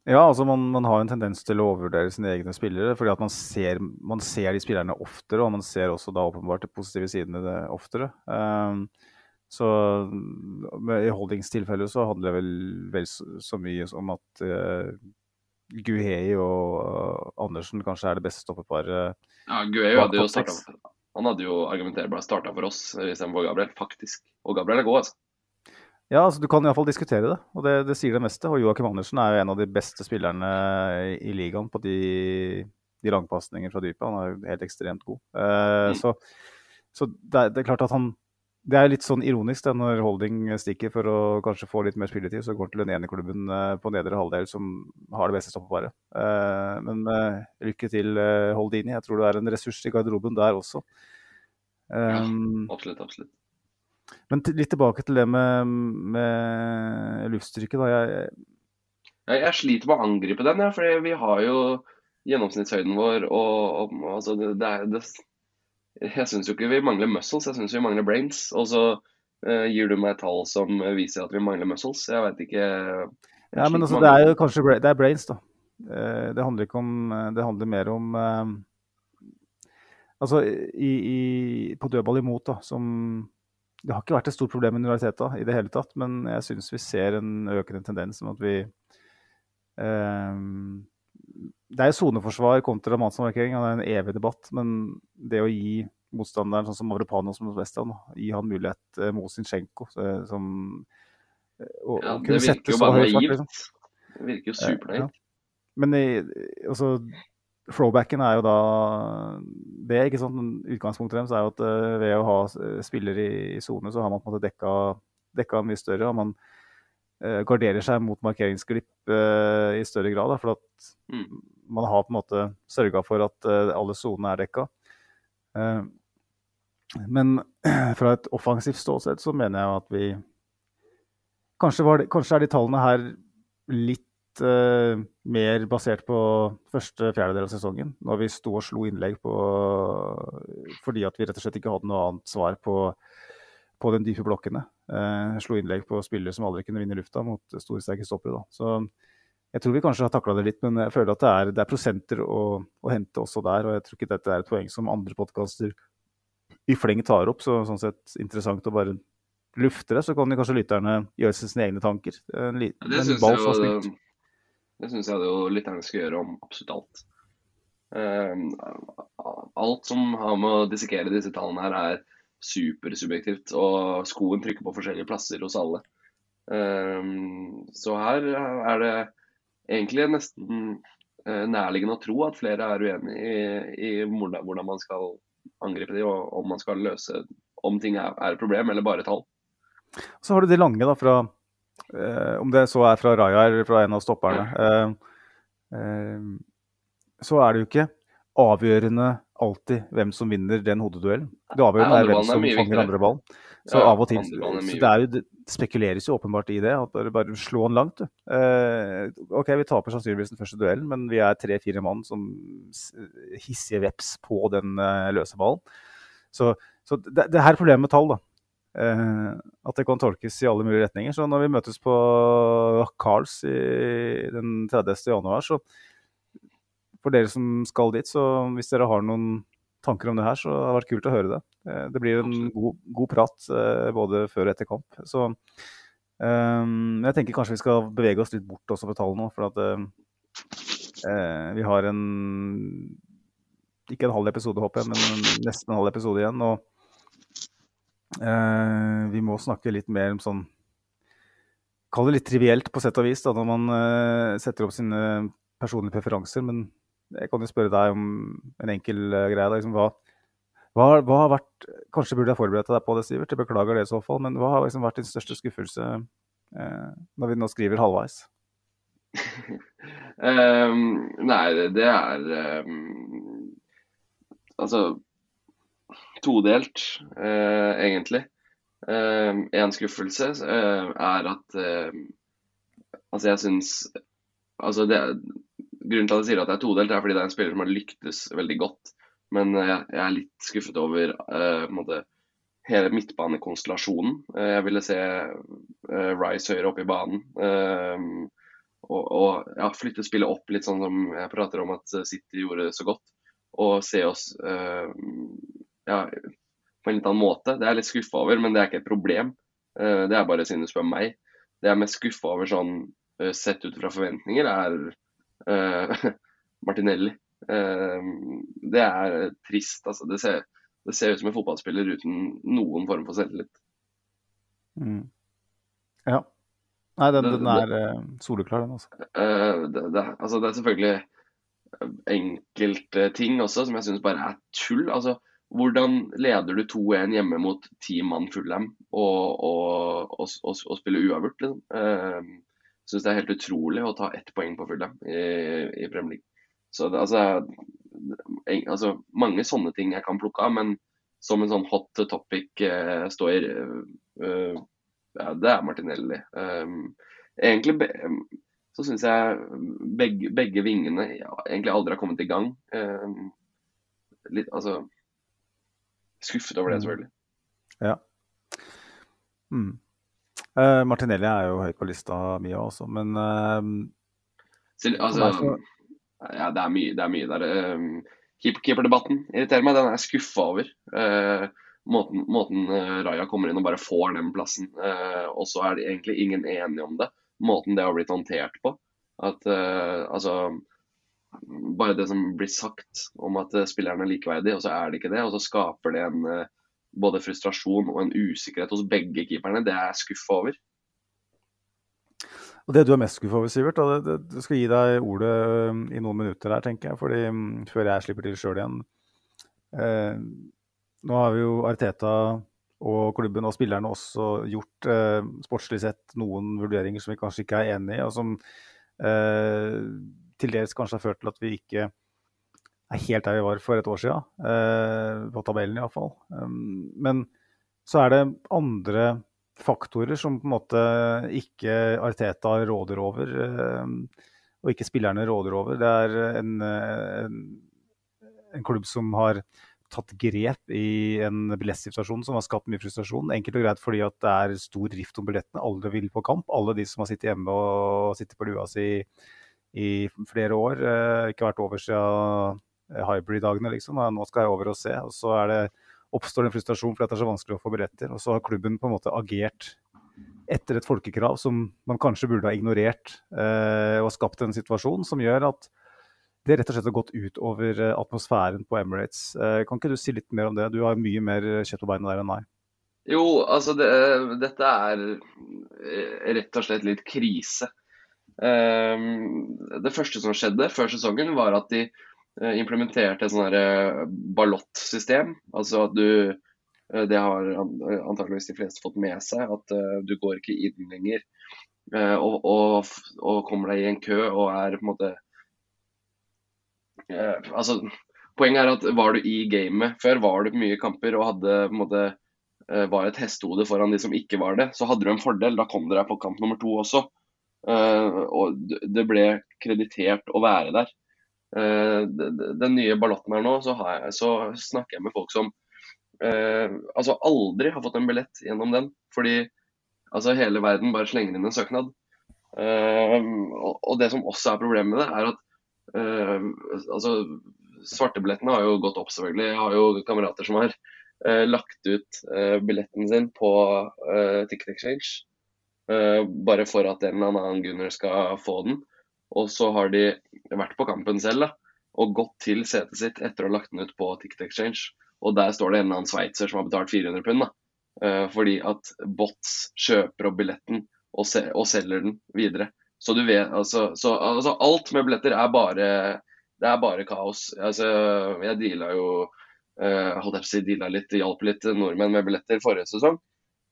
Ja, altså man, man, har en tendens til å overvurdere sine egne spillere. fordi at man ser, man ser, de spillerne oftere, og man ser også da åpenbart de positive sidene det oftere. Um, så i Holdings tilfelle så handler det vel, vel så, så, mye om at uh, Guhei og Andersen kanskje er det beste stoppeparet. Ja, Guhei hadde jo startet, Han hadde jo argumenterbart starta for oss istedenfor Gabriel, faktisk. Og Gabriel er god, altså. Ja, altså, du kan iallfall diskutere det, og det, det, sier det meste. Og Joakim Andersen er jo en av de beste spillerne i, ligaen på de, de langpasninger fra dypet. Han er jo helt ekstremt god. Uh, mm. Så, så det, det, er klart at han det er litt sånn ironisk det, når Holding stikker for å kanskje få litt mer spilletid. Så går til den ene klubben uh, på nedre halvdel som har det beste stoppeparet. Uh, men uh, lykke til, Holdini. Jeg tror du er en ressurs i garderoben der også. Um, ja, absolutt, absolutt. Men litt tilbake til det med, med luftstyrke. Da. Jeg, jeg, jeg, sliter med å angripe den, ja, for vi har jo gjennomsnittshøyden vår og, og altså, det, det, det jeg syns jo ikke vi mangler muscles, jeg syns vi mangler brains. Og så uh, gir du meg tall som viser at vi mangler muscles. Jeg vet ikke Ja, men altså, det er jo kanskje det er brains, da. Uh, det handler ikke om Det handler mer om Altså, i, i, på dødball imot, da, som Det har ikke vært et stort problem med universitetet i det hele tatt, men jeg syns vi ser en økende tendens om at vi eh, det er soneforsvar kontra mannsmarkering, det er en evig debatt. Men det å gi motstanderen sånn som Mavropanos mot Western, gi han mulighet eh, mot Zinchenko som og, ja, Det virker jo bare naivt. Liksom. Det virker jo supernaivt. Ja. Men i, altså, throwbacken er jo da det, ikke sant. Utgangspunktet deres er jo at uh, ved å ha spillere i sone, så har man på en måte dekka, dekka mye større. og man uh, garderer seg mot markeringsglipp uh, i større grad. Da, for at mm man har på en måte sørga for at uh, alle sonene er dekka. Uh, men fra et offensivt ståsted så mener jeg at vi Kanskje, det, kanskje er de tallene her litt uh, mer basert på første fjerdedel av sesongen. Når vi sto og slo innlegg på fordi at vi rett og slett ikke hadde noe annet svar på, på den dype blokkene. slo innlegg på spillere som aldri kunne vinne lufta mot store, sterke stoppere. Da. Så jeg tror vi kanskje har takla det litt, men jeg føler at det er, det er prosenter å, å, hente også der. Og jeg tror ikke dette er et poeng som andre podkaster i fleng tar opp. Så sånn sett interessant å bare lufte det. Så kan kanskje lytterne gjøre sine egne tanker. En, liten, det syns jeg, det jo lytterne skal gjøre om absolutt alt. Uh, alt som har med å dissekere disse tallene her, er supersubjektivt. Og skoen trykker på forskjellige plasser hos alle. Uh, så her er det egentlig nesten eh, nærliggende å tro at flere er uenig i, i hvordan, man skal angripe de, og om man skal løse om ting er, er et problem eller bare tall. Så har du de lange, da, fra Om det så er fra Raja eller fra en av stopperne. Eh, eh, så er det jo ikke avgjørende alltid hvem som vinner den hodeduellen. Det avgjørende er hvem som fanger andre ballen. Så ja, av og til så det, er jo, det spekuleres jo åpenbart i det. at Bare, bare slå den langt. Eh, OK, vi taper sannsynligvis den første duellen, men vi er tre-fire mann som hissige veps på den eh, løse ballen. Så, så det, det, her er problemet med tall. da. Eh, at det kan tolkes i alle mulige retninger. Så når vi møtes på Carls i, den 30. januar, så for dere som skal dit, så hvis dere har noen tanker om det her, så det vært kult å høre det. Eh, det blir en god, god prat eh, både før og etter kamp. Så um, jeg tenker kanskje vi skal bevege oss litt bort også fra tallene nå. For at uh, vi har en ikke en halv episode, håper jeg, men nesten en halv episode igjen. Og vi må snakke litt mer om sånn Kall det litt trivielt på sett og vis, da, når man uh, setter opp sine personlige preferanser. Men jeg kan jo spørre deg om en enkel greie. greie. Liksom, hva, hva, hva, har vært Kanskje burde jeg forberedt deg på det, Sivert. Jeg beklager det i så fall. Men hva har liksom vært din største skuffelse når vi nå skriver halvveis? um, nei, det er um, Altså todelt, eh, egentlig. Um, en skuffelse er at Altså, jeg syns Altså, det, grunnen til at jeg sier at det er todelt, er fordi det er en spiller som har lyktes veldig godt. Men jeg, jeg er litt skuffet over måte, hele midtbanekonstellasjonen. Jeg ville se Rice høyere opp i banen. og, og ja, flytte spillet opp litt sånn som jeg prater om at City gjorde så godt. Og se oss ja, på en litt annen måte. Det er jeg litt skuffa over, men det er ikke et problem. det er bare siden du spør meg. Det jeg er mest skuffa over sånn sett ut fra forventninger, er uh, Martinelli. Uh, det er trist. Altså. Det, ser, det ser ut som en fotballspiller uten noen form for selvtillit. Mm. Ja. Nei, den, den er uh, soleklar, den. Altså. Det, det, altså. det, er selvfølgelig enkelte ting også som jeg syns bare er tull. Altså, hvordan leder du 2-1 hjemme mot ti mann Fulham og, og, og, og, spiller uavgjort? Liksom? Uh, syns det er helt utrolig å ta ett poeng på Fulham i, i Premier League. Så det, altså, en, altså, Mange sånne ting jeg kan plukke av, men som en sånn hot topic uh, står uh, ja, Det er Martinelli. Um, egentlig be, så syns jeg begge, begge vingene ja, egentlig aldri har kommet i gang. Um, litt, altså skuffet over det, selvfølgelig. Ja. Mm. Uh, Martinelli er jo høyt på lista mi også, men uh, Så, altså, ja, det er mye, det er mye der. Uh, Keeperdebatten irriterer meg, den er jeg skuffa over. Uh, måten, måten Raja kommer inn og bare får den plassen, og så er det egentlig ingen enige om det. Måten det har blitt håndtert på. At altså bare det som blir sagt om at spillerne er likeverdige, og så er det ikke det. Og så skaper det en både frustrasjon og en usikkerhet hos begge keeperne. Det er jeg skuffa over. Og Det du er mest skuffa over, Sivert, og det, det, skal gi deg ordet um, i noen minutter her, tenker jeg, fordi um, før jeg slipper til sjøl igjen. Eh, nå har vi jo Arteta og klubben og spillerne også gjort eh, sportslig sett noen vurderinger som vi kanskje ikke er enig i, og som eh, til dels kanskje har ført til at vi ikke er helt der vi var for et år siden, eh, på tabellen iallfall. Um, men så er det andre faktorer som på en måte ikke Arteta råder over, eh, og ikke spillerne råder over. Det er en, en, en klubb som har tatt grep i en billettsituasjon som har skapt mye frustrasjon. Enkelt og greit fordi at det er stor rift om billettene. Alle vil på kamp. Alle de som har sittet hjemme og sitter på lua si i flere år. Eh, ikke vært over siden hybrid-dagene, liksom. Nå skal jeg over og se. Og så det, oppstår det en frustrasjon fordi det er så vanskelig å få billetter. Og så har klubben på en måte agert etter et folkekrav som man kanskje burde ha ignorert, eh, og skapt en situasjon som gjør at det rett og slett har gått ut over eh, atmosfæren på Emirates. Eh, kan ikke du si litt mer om det? Du har mye mer kjøtt på beina der enn meg. Jo, altså det, dette er eh, rett og slett litt krise. Um, det første som skjedde før sesongen, var at de Eh, implementerte et sånn ballottsystem. Altså at du eh, Det har antakeligvis de fleste fått med seg. At du går ikke inn lenger og, og, og kommer deg i en kø og er på en måte Altså Poenget er at var du i gamet før, var du på mye kamper og hadde på en måte var et hestehode foran de som ikke var det, så hadde du en fordel. Da kom du deg på kamp nummer to også. Og det ble kreditert å være der. Eh, den nye ballotten her nå, så, jeg, så, snakker jeg med folk som uh, altså aldri har fått en billett gjennom den. Fordi altså hele verden bare slenger inn en søknad. Og, det som også er problemet med det, er at altså svartebillettene har jo gått opp, selvfølgelig. Jeg har jo kamerater som har lagt ut billetten sin på Ticket Exchange. Bare for at en eller annen gunner skal få den. Og så har de vært på kampen selv da, og gått til setet sitt etter å ha lagt den ut på Ticket Exchange. Og der står det en eller annen sveitser som har betalt 400 pund. da. Uh, fordi at bots kjøper opp billetten og, se og, selger den videre. Så du vet, altså, så, altså Alt med billetter er bare, det er bare kaos. Altså, jeg deala jo uh, holdt jeg på å si, deala litt, hjalp litt nordmenn med billetter forrige sesong.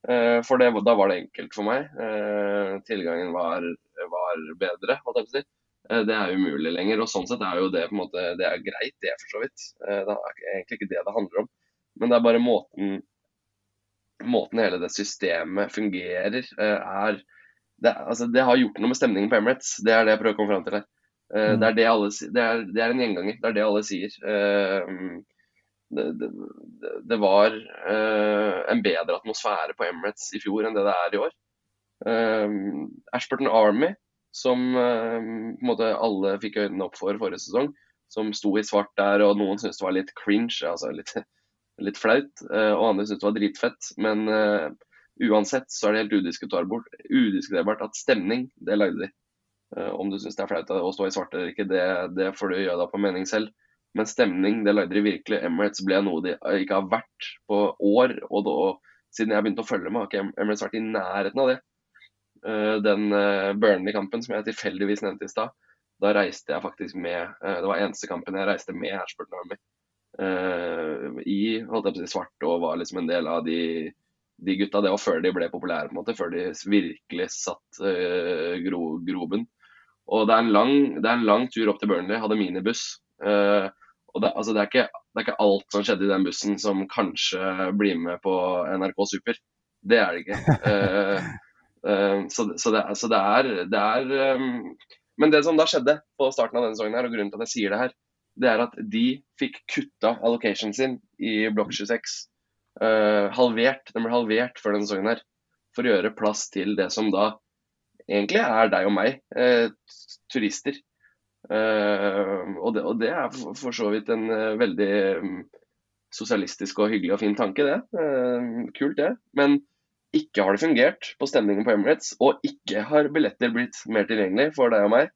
Uh, for det, da var det enkelt for meg. Uh, tilgangen var var bedre. Si. Eh, det er umulig lenger. og Sånn sett er jo det på en måte, det er greit, det for så vidt. Eh, det er egentlig ikke det det handler om. Men det er bare måten, måten hele det systemet fungerer, eh, er det, altså, det, har gjort noe med stemningen på Emirates. Det er det jeg prøver å komme fram til her. Mm. Det, er det, alle, det, er, det er en gjenganger. Det er det alle sier. Det, det, det, var uh, en bedre atmosfære på Emirates i fjor enn det det er i år. Um, Ashburton Army, som um, på en måte alle fikk øynene opp for forrige sesong, som sto i svart der, og noen syntes det var litt cringe, altså litt, litt flaut, uh, og andre syntes det var dritfett. Men uh, uansett så er det helt udiskuterbart, at stemning, det lagde de. Om du syns det er flaut å stå i svart eller ikke, det, det får du gjøre deg på mening selv. Men stemning, det lagde de virkelig. Emirates ble noe de ikke har vært på år. Og da, siden jeg begynte å følge med, har ikke Emirates vært i nærheten av det. Eh, den eh, Burnley-kampen som jeg tilfeldigvis nevnte i stad, da reiste jeg faktisk med eh, Det var eneste kampen jeg reiste med Ashburton Army. I holdt jeg på å si, svart og var liksom en del av de, de gutta. Det var før de ble populære, på en måte, før de virkelig satt gro, groben. Og det er, lang, det er, en lang, tur opp til Burnley. Hadde minibuss. Og det, altså det, er ikke, det, er ikke, alt som skjedde i den bussen som kanskje blir med på NRK Super. Det er det ikke. Uh, uh, så, så, det, så det, er, det er um, Men det som da skjedde på starten av denne sesongen, her, og grunnen til at jeg sier det her, det er at de fikk kutta allocation sin i blokk 26 Uh, halvert. Den ble halvert før denne sesongen her. For å gjøre plass til det som da egentlig er deg og meg, turister. Uh, og, det, og, det, er for, så vidt en veldig um, sosialistisk og hyggelig og fin tanke, det. kult, det. Men ikke har det fungert på stemningen på Emirates, og ikke har billetter blitt mer tilgjengelig for deg og meg.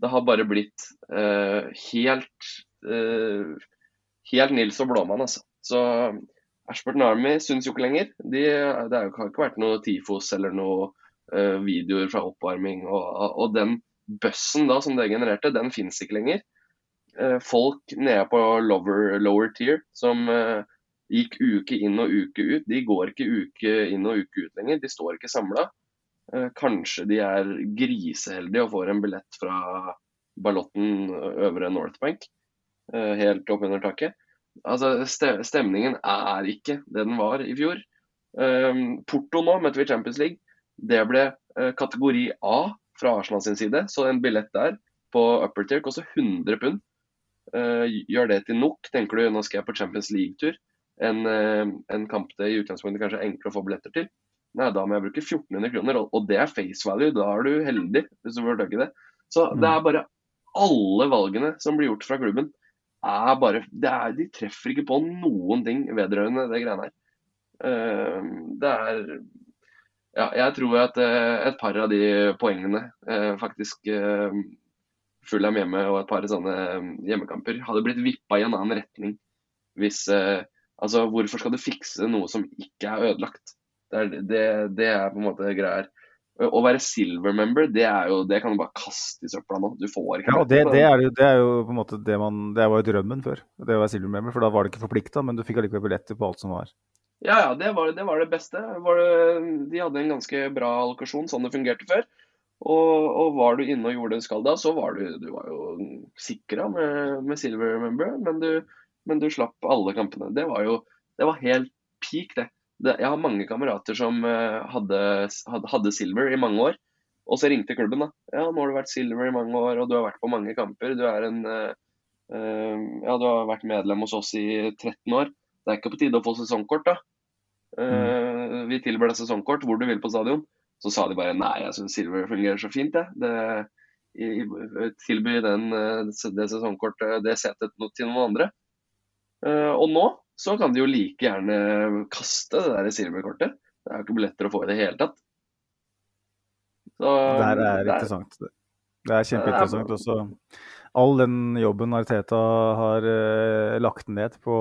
det har bare blitt helt helt Nils og Blåmann, altså. Så Ashburton Army syns jo ikke lenger. De, det har ikke vært noe tifos eller noe videoer fra oppvarming. Og, og den bussen da som det genererte, den fins ikke lenger. Uh, folk nede på lower, lower tier som uh, gikk uke inn og uke ut, de går ikke uke inn og uke ut lenger. De står ikke samla. Kanskje de er griseheldige og får en billett fra Ballotten øvre Northbank. Eh, helt opp under taket. Altså, Stemningen er ikke det den var i fjor. Porto nå møtte vi Champions League. Det ble kategori A fra Arsenal sin side, så en billett der på upper tier koster 100 pund. Uh, gjør det til nok, tenker du nå skal jeg på Champions League-tur. En, uh, en, kamp det i utgangspunktet kanskje er enklere å få billetter til. Nei, da må jeg bruke 1400 kroner, og, og det er face value. Da er du heldig, hvis du får tak i det. Så mm. det er bare alle valgene som blir gjort fra klubben, er bare er, De treffer ikke på noen ting vedrørende det greiene her. Uh, det er Ja, jeg tror at uh, et par av de poengene uh, faktisk uh, Fulham hjemme og et par sånne hjemmekamper hadde blitt vippa i en annen retning hvis Altså, hvorfor skal du fikse noe som ikke er ødelagt? Det er, det, det er på en måte greier. Å være silver member, det, er jo, det kan du bare kaste i søpla nå. Du får ikke ja, det, det, er jo, det er jo på en måte det man Det var jo drømmen før, det å være silver member. For da var det ikke forplikta, men du fikk allikevel billetter på alt som var. Ja, ja, det var det, var det beste. Var de hadde en ganske bra allokasjon, sånn det fungerte før. Og, og, var du inne og gjorde det du skal da, så var du, du var jo sikra med, med, silver Remember, men du, men du slapp alle kampene. Det var jo det var helt peak, det det, jeg har mange kamerater som hadde, hadde, hadde, silver i mange år. Og så ringte klubben. da. Ja, nå har du vært silver i mange år, og du har vært på mange kamper. Du er en uh, uh, Ja, du har vært medlem hos oss i 13 år. Det er ikke på tide å få sesongkort, da. Mm. Vi tilbyr deg sesongkort hvor du vil på stadion. Så sa de bare nei, jeg syns silver fungerer så fint, jeg. Det, tilby den, det sesongkortet, det setet til noen andre. Og nå så kan de jo like gjerne kaste det der silverkortet. Det er jo ikke billetter å få i det hele tatt. Så, det er interessant. Det er kjempeinteressant også. All den jobben Arteta har eh, lagt ned på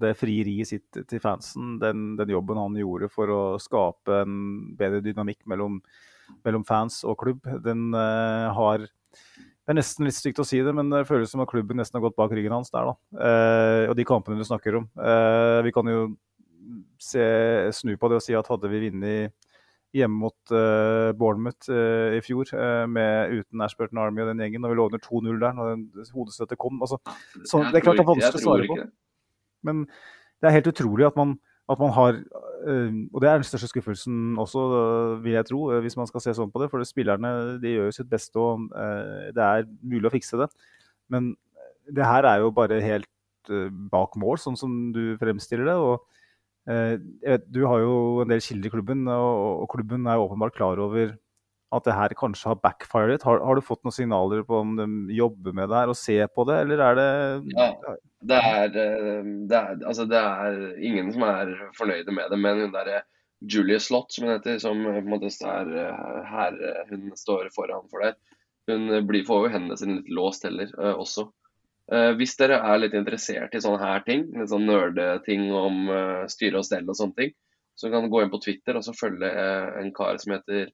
det frieriet sitt til fansen, den, den, jobben han gjorde for å skape en bedre dynamikk mellom, mellom fans og klubb, den eh, har det er nesten litt stygt å si det, men det føles som at klubben nesten har gått bak ryggen hans der. da. Eh, og de kampene du snakker om. Eh, vi kan jo se, snu på det og si at hadde vi vunnet hjemme mot uh, Bournemouth uh, i fjor uh, med, uten Ashburton Army og den gjengen, og vi lå under 2-0 der når hodestøtet kom altså, så, Det er klart det er vanskelig å svare på. Men det er helt utrolig at man at man har Og det er den største skuffelsen også, vil jeg tro, hvis man skal se sånn på det. For spillerne de gjør jo sitt beste, og det er mulig å fikse det. Men det her er jo bare helt bak mål, sånn som du fremstiller det. og Du har jo en del kilder i klubben, og klubben er åpenbart klar over at det her kanskje har backfired Har, har, du fått noen signaler på om de jobber med det her og ser på det, eller er det Ja, det er, eh, det er, altså det er ingen som er fornøyde med det. Men hun derre Julie Slott, som hun heter, som på en måte er eh, her hun står foran for der, hun blir, får jo hendene sine litt låst heller også. Uh, hvis dere er litt interessert i sånne her ting, litt sånn nerdeting om uh, styre og stell og sånne ting, så kan du gå inn på Twitter og så følge en kar som heter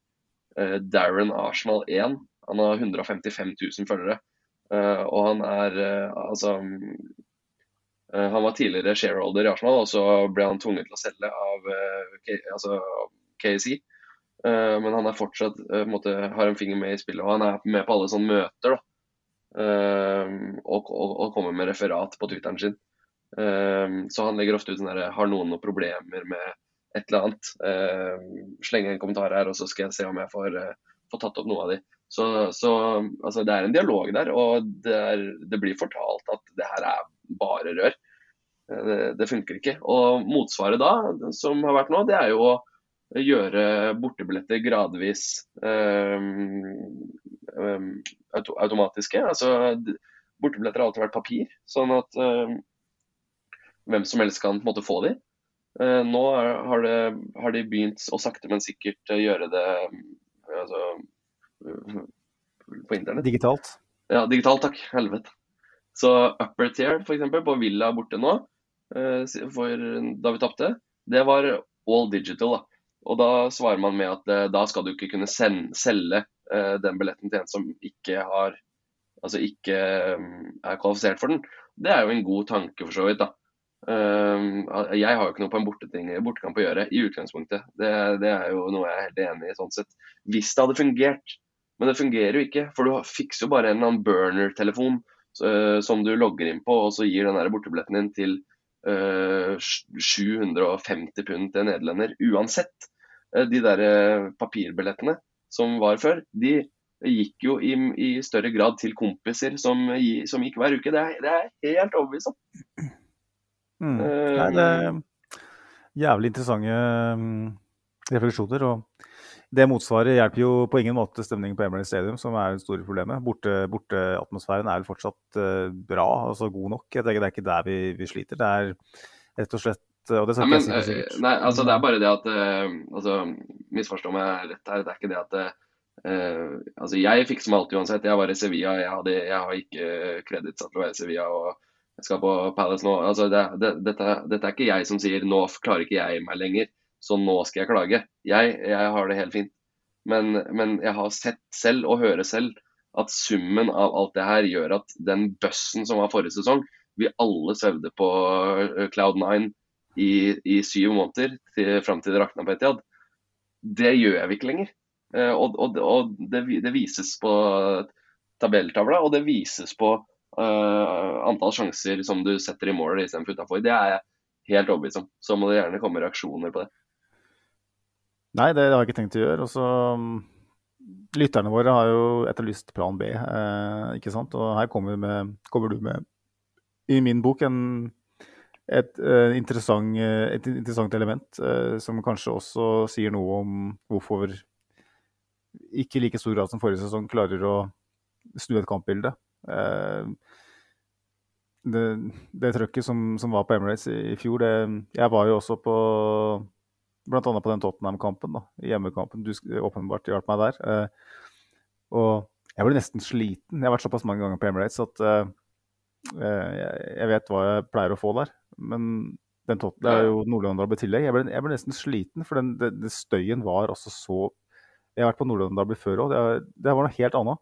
Darren Arsenal 1. Han har 155 000 følgere. Og han er altså Han var tidligere shareholder i Arsenal, og så ble han tvunget til å selge av altså KSI. Men han er fortsatt måte, har en finger med i spillet, og han er med på alle sånne møter. da. Og, og, og kommer med referat på Twitteren sin. Så han legger ofte ut sånn der Har noen noen problemer med et eller annet. Uh, slenge en kommentar her, og så skal jeg se om jeg får, eh, får tatt opp noe av de. Så, så altså, det er en dialog der, og det, er, det, blir fortalt at det her er bare rør. Eh, det, det funker ikke. Og motsvaret da, som har vært nå, det er jo å gjøre bortebilletter gradvis um, um, automatiske. Altså, bortebilletter har alltid vært papir, sånn at um, hvem som helst kan på en måte få de. Uh, nå har, det, har, de begynt å sakte, men sikkert gjøre det altså, på internett. Digitalt? Ja, digitalt, takk. Helvete. Så upper tier, f.eks. på Villa borte nå, for, da vi tapte, det var all digital. da. Og da svarer man med at eh, da skal du ikke kunne sende, selge den billetten til en som ikke har altså ikke um, er kvalifisert for den. Det er jo en god tanke, for så vidt. da. Ehm, jeg har jo ikke noe på en bortekamp å gjøre i utgangspunktet. Det, det, er jo noe jeg er helt enig i. sånn sett. Hvis det hadde fungert. Men det fungerer jo ikke. For du fikser jo bare en eller annen burner-telefon uh, som du logger inn på, og så gir den der bortebilletten din til eh, 750 pund til nederlender. Uansett. Uh, de der papirbillettene som var før, de gikk jo i, i større grad til kompiser som, som gikk hver uke. Det er, det er helt overbevist om. Mm. Nei, det er jævlig interessante um, refleksjoner. og det motsvaret hjelper jo på ingen måte stemningen på Emily Stadium, som er det store problemet. Borteatmosfæren borte er vel fortsatt uh, bra, altså god nok. Jeg tenker Det er ikke der vi, vi sliter. Det er rett og slett og det nei, men, si nei, altså Det er bare det at uh, altså, Misforstå meg rett her. Det er ikke det at uh, altså Jeg fikser meg alltid uansett. Jeg var i Sevilla, jeg, hadde, jeg har ikke kreditt til å være i Sevilla. og jeg skal på Palace nå. Altså, det, det, dette, dette, er ikke jeg som sier nå klarer ikke jeg meg lenger, så nå skal jeg klage. Jeg, jeg har det helt fint. Men, men, jeg har sett selv og hører selv at summen av alt det her gjør at den bøssen som var forrige sesong, vi alle svevde på eh, Cloud 9 i, i syv måneder til, fram til det rakna på Etiad. Det gjør vi ikke lenger. Eh, og, og, og det, det, vises på tabelltavla, og det vises på uh, antall sjanser som du setter i mål istedenfor utafor. Det er jeg helt overbevist om. Så må det gjerne komme reaksjoner på det. Nei, det har jeg ikke tenkt å gjøre. Også, lytterne våre har jo etterlyst plan B, eh, ikke sant. Og her kommer, med, kommer, du med, i min bok, en, et, eh, interessant, et, interessant, element eh, som kanskje også sier noe om hvorfor ikke i like stor grad som forrige sesong klarer å snu et kampbilde. Eh, det, det trøkket som, som, var på Emirates i, i fjor, det, jeg var jo også på Bl.a. på den Tottenham-kampen, da, hjemmekampen. Du åpenbart hjalp meg der. Eh, og jeg ble nesten sliten. Jeg har vært såpass mange ganger på Emirates at uh, jeg, jeg, vet hva jeg pleier å få der. Men den det er jo Nord-London i tillegg. Jeg ble, jeg ble, nesten sliten, for den, den, den støyen var altså så Jeg har vært på Nordland-Derby før òg. Det, det, var noe helt annet.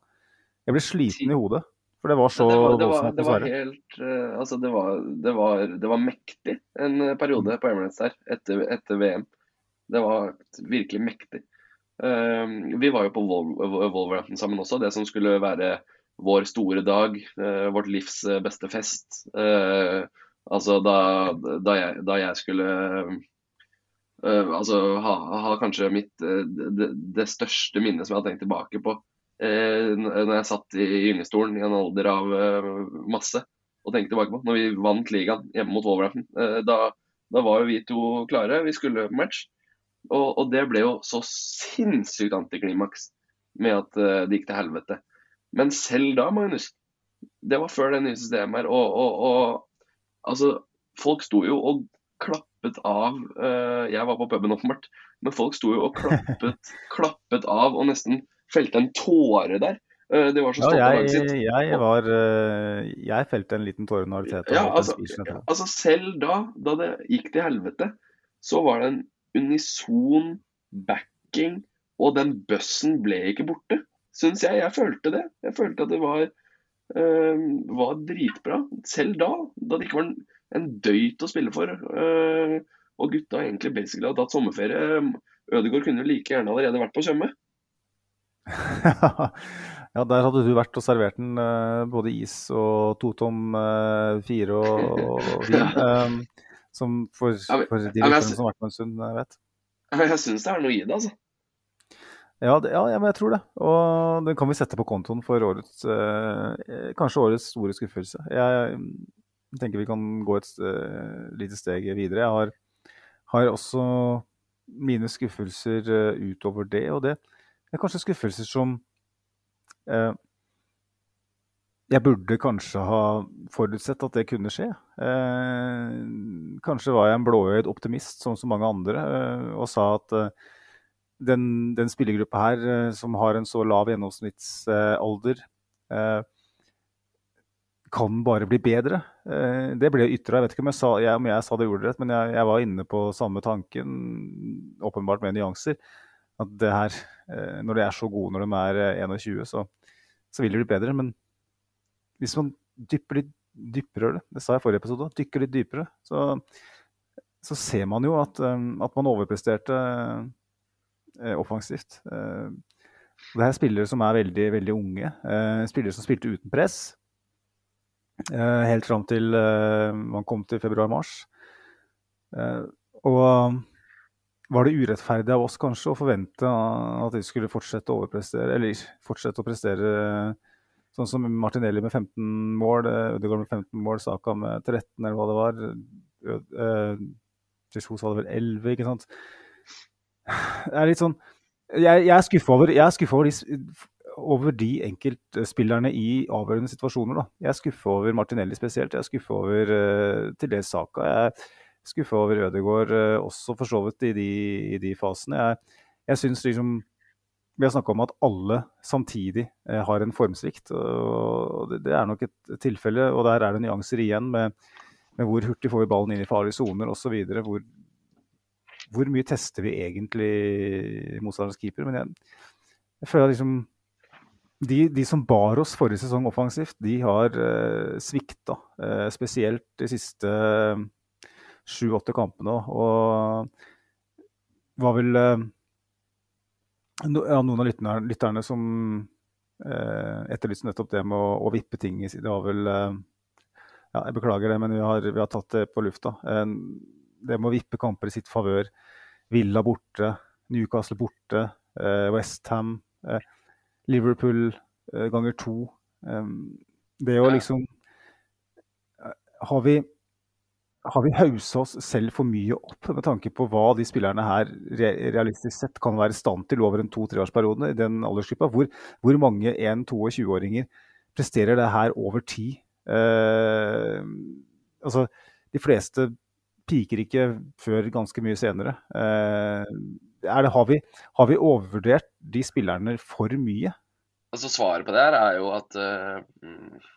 Jeg ble sliten i hodet. For det var så det var, det var, det var helt uh, Altså, det var, det var, det var mektig en periode på Emirates der etter, etter VM. Det var virkelig mektig. Uh, vi var jo på Wolverhampton sammen også, det som skulle være vår store dag. Uh, vårt livs beste fest. altså da, da, jeg, da, jeg, skulle altså ha, ha, kanskje mitt det, det, største minnet som jeg har tenkt tilbake på eh, når jeg satt i gyngestolen i en alder av eh, masse og tenkte tilbake på. Når vi vant ligaen hjemme mot Wolverhampton. Eh, da, da, var jo vi to klare, vi skulle på match. Og, og det ble jo så sinnssykt antiklimaks med at uh, det gikk til helvete. Men selv da, Magnus, det var før det nye systemet her. Og, og, og altså, folk sto jo og klappet av uh, Jeg var på puben, åpenbart. Men folk sto jo og klappet, klappet av og nesten felte en tåre der. De det var så stolt ja, jeg, av laget sitt. Jeg, var, eh, jeg felte en liten tåre når det ja, altså, altså, selv da, da det gikk til helvete, så var det en unison backing, og den bøssen ble ikke borte. Syns jeg. Jeg følte det. Jeg følte at det var, øh, var dritbra. Selv da, da det ikke var en, en døyt å spille for. Øh, og gutta egentlig basically hadde tatt sommerferie. Ødegaard kunne like gjerne allerede vært på Tjøme. ja, der hadde du vært og servert den både is og totom fire og, og vin. Som for, for de lytterne som har vært med en stund, vet. Jeg syns det er noe i det, altså. Ja, det, ja, men jeg tror det. Og den kan vi sette på kontoen for årets eh, kanskje årets store skuffelse. Jeg, jeg tenker vi kan gå et uh, lite steg videre. Jeg har, har også mine skuffelser uh, utover det, og det er kanskje skuffelser som uh, jeg burde kanskje ha forutsett at det kunne skje. Eh, kanskje var jeg en blåøyd optimist, som mange andre, eh, og sa at eh, den, den spillergruppa her, eh, som har en så lav gjennomsnittsalder, eh, kan bare bli bedre. Eh, det ble ytra. Jeg vet ikke om jeg sa, jeg, om jeg sa det ordrett, men jeg, jeg, var inne på samme tanken, åpenbart med nyanser. At det her, når de er så gode når de er 21, så, så vil de bli bedre. men hvis man dypper litt dypere, det sa jeg i forrige episode, dykker litt dypere, så, så ser man jo at, um, at man overpresterte eh, offensivt. Eh, det er spillere som er veldig, veldig unge. Eh, spillere som spilte uten press. helt fram til man kom til februar-mars. og var det urettferdig av oss kanskje å forvente at de skulle fortsette å overprestere, eller fortsette å prestere Sånn som Martinelli med 15 mål, eh, Ødegaard med 15 mål, Saka med 13, eller hva det var. Eh, Jesus hadde vel 11, ikke sant. Det er litt sånn Jeg, jeg er skuffa over, over, de, over de enkeltspillerne i avgjørende situasjoner. da. Jeg er skuffa over Martinelli spesielt. Jeg er skuffa over til dels Saka. Jeg er skuffa over Ødegaard også, for så vidt, i de, i de fasene. Jeg, jeg syns liksom vi har snakka om at alle samtidig eh, har en formsvikt. og Det er nok et tilfelle, og der er det nyanser igjen med, med hvor hurtig får vi ballen inn i farlige soner osv. Hvor, hvor mye tester vi egentlig motstanderens keeper? Men jeg, jeg føler at liksom de, de, som bar oss forrige sesong offensivt, de har eh, svikta. Eh, spesielt de siste sju-åtte kampene. Og var vel eh, ja, noen av lytterne, lytterne som eh, etterlyste nettopp det med å, å, vippe ting i Det var vel eh, ja, Jeg beklager det, men vi har, vi har tatt det på lufta. Eh, det med å vippe kamper i sitt favør. Villa borte, Newcastle borte, eh, Westham, eh, Liverpool eh, ganger to. Eh, det å liksom Har vi har vi haussa oss selv for mye opp med tanke på hva de spillerne her realistisk sett kan være i stand til over en to-treårsperiode i den aldersgruppa? Hvor, hvor mange 1-22-åringer presterer det her over tid? Eh, altså, de fleste piker ikke før ganske mye senere. Eh, det, har, vi, har, vi, overvurdert de spillerne for mye? Altså Svaret på det her er jo at uh,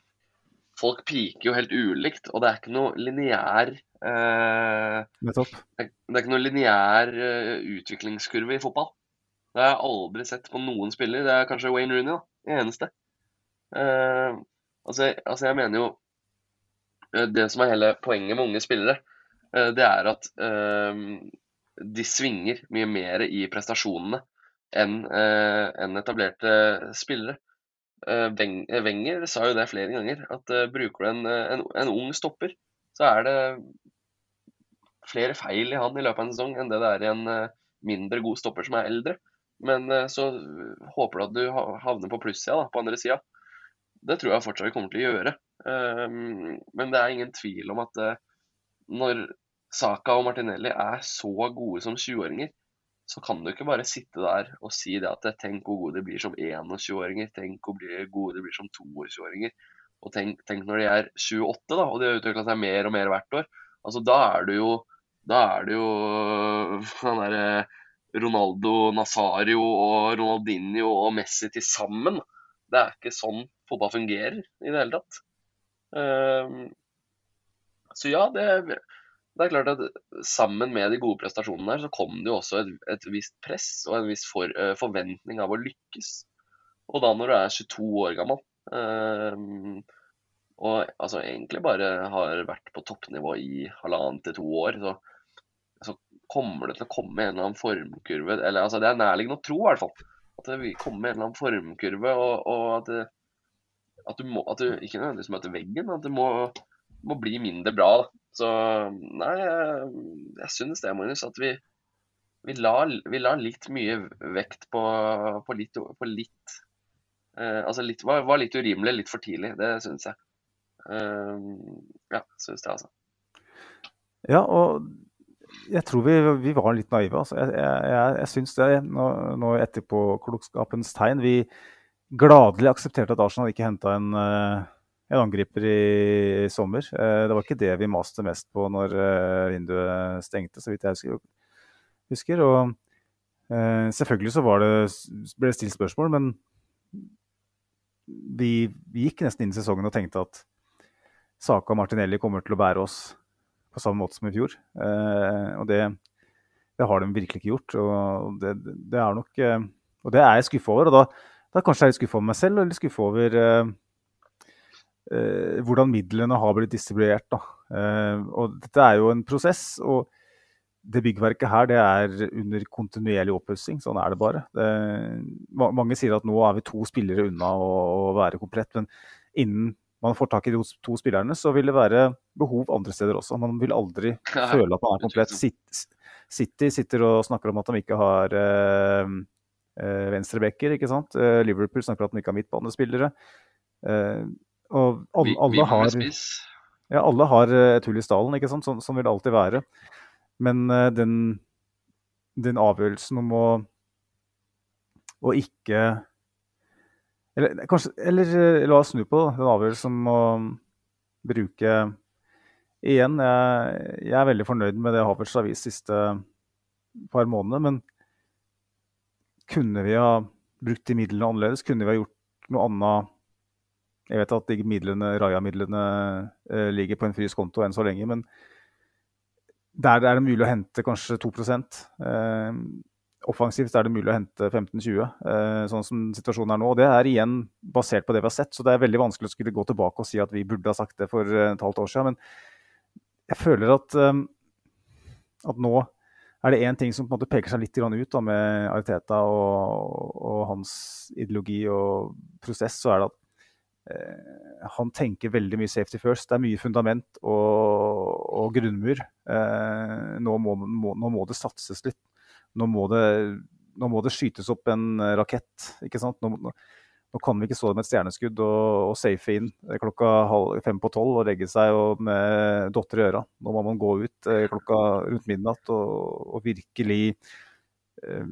folk piker jo helt ulikt, og det er ikke noe lineær eh, det, er ikke noe lineær uh, utviklingskurve i fotball. Det har jeg aldri sett på noen spiller. Det er kanskje Wayne Rooney, da. Det eneste. Eh, altså, altså, jeg mener jo uh, Det som er hele poenget med unge spillere, det er at de svinger mye mer i prestasjonene enn en etablerte spillere. Eh, Wenger sa jo det flere ganger, at uh, bruker du en, eh, en, en, ung stopper, så er det flere feil i han i løpet av en sesong enn det det er i en mindre god stopper som er eldre. Men så håper du at du havner på plussida på andre sida. Det tror jeg fortsatt vi kommer til å gjøre. Ehm, men det er ingen tvil om at når Saka og Martinelli er så gode som 20-åringer, så kan du ikke bare sitte der og si det at tenk hvor gode de blir som 21-åringer, tenk hvor gode de blir som 22-åringer. Og tenk, tenk, når de er 28 da, og de har utvikla seg mer og mer hvert år. Altså, da er du jo da er det jo den derre Ronaldo Nazario og Ronaldinho og Messi til sammen. Det er ikke sånn fotball fungerer i det hele tatt. Um, så ja, det det er klart at Sammen med de gode prestasjonene her, så kom det jo også et, et visst press og en viss for, uh, forventning av å lykkes. Og da når du er 22 år gammel uh, og altså egentlig bare har vært på toppnivå i halvannet til to år, så, så, kommer det til å komme en eller annen formkurve eller altså Det er nærliggende å tro, i hvert fall. At det vil komme en eller annen formkurve, og, og at, det, at, du må, at du ikke nødvendigvis møter veggen, men at du må, må bli mindre bra. Da. Så nei, jeg, jeg synes det, Magnus, at vi, vi, la, vi la litt mye vekt på, på litt, på litt eh, Altså litt, var, var, litt urimelig litt for tidlig, det syns jeg. Eh, ja, syns det, altså. Ja, og jeg tror vi, vi var litt naive. Altså. Jeg, jeg, jeg syns det nå, nå etterpåklokskapens tegn. Vi gladelig aksepterte at Arsenal ikke henta en, eh, en, angriper i, sommer. Eh, det var ikke det vi maste mest på når eh, vinduet stengte, så vidt jeg husker. Og selvfølgelig så det, ble det stilt spørsmål, men vi, gikk nesten inn i sesongen og tenkte at Saka og Martinelli kommer til å bære oss på samme måte som i fjor. Eh, og det, det, har de virkelig ikke gjort. Og det, det er nok eh, Og det er jeg skuffa over. Og da, da kanskje jeg er skuffa over meg selv, eller skuffa over eh, eh, hvordan midlene har blitt distribuert. Da. Eh, og dette er jo en prosess. og det byggverket her det er under kontinuerlig oppussing. Sånn er det bare. Det, mange sier at nå er vi to spillere unna å, å være komplett. Men innen man får tak i de to spillerne, så vil det være behov andre steder også. Man vil aldri føle at man er komplett. City sitter og snakker om at de ikke har eh, eh venstrebacker, ikke sant. Eh, Liverpool snakker om at de ikke har midtbanespillere. Eh, og alle, alle, har, ja, alle har eh, et hull i stallen, ikke sant. Sånn, sånn vil det alltid være. Men eh, den, den avgjørelsen om å, å ikke eller, kanskje, eller eh, la oss snu på den avgjørelsen om å bruke Igjen, jeg, jeg, er veldig fornøyd med det Havertz har vist de siste par månedene. Men kunne vi ha brukt de midlene annerledes? Kunne vi ha gjort noe annet? Jeg vet at de midlene, Raja-midlene eh, ligger på en frys konto enn så lenge, men der er det mulig å hente kanskje 2 eh, offensivt er det mulig å hente 15-20, eh, sånn som situasjonen er nå. og Det er igjen basert på det vi har sett, så det er veldig vanskelig å skulle gå tilbake og si at vi burde ha sagt det for eh, et halvt år siden. Men jeg føler at, eh, at nå er det én ting som på en måte peker seg litt ut da, med Ariteta og, og, hans ideologi og prosess, så er det at han tenker veldig mye safety first. Det er mye fundament og, og grunnmur. Eh, nå, må, må, nå, må, det satses litt nå må det, nå må det skytes opp en eh, rakett. ikke sant? Nå, nå, kan vi ikke stå med et stjerneskudd og, og safe inn klokka halv, fem på tolv og legge seg med dotter i øra. Nå må man gå ut eh, klokka rundt midnatt og, og virkelig eh,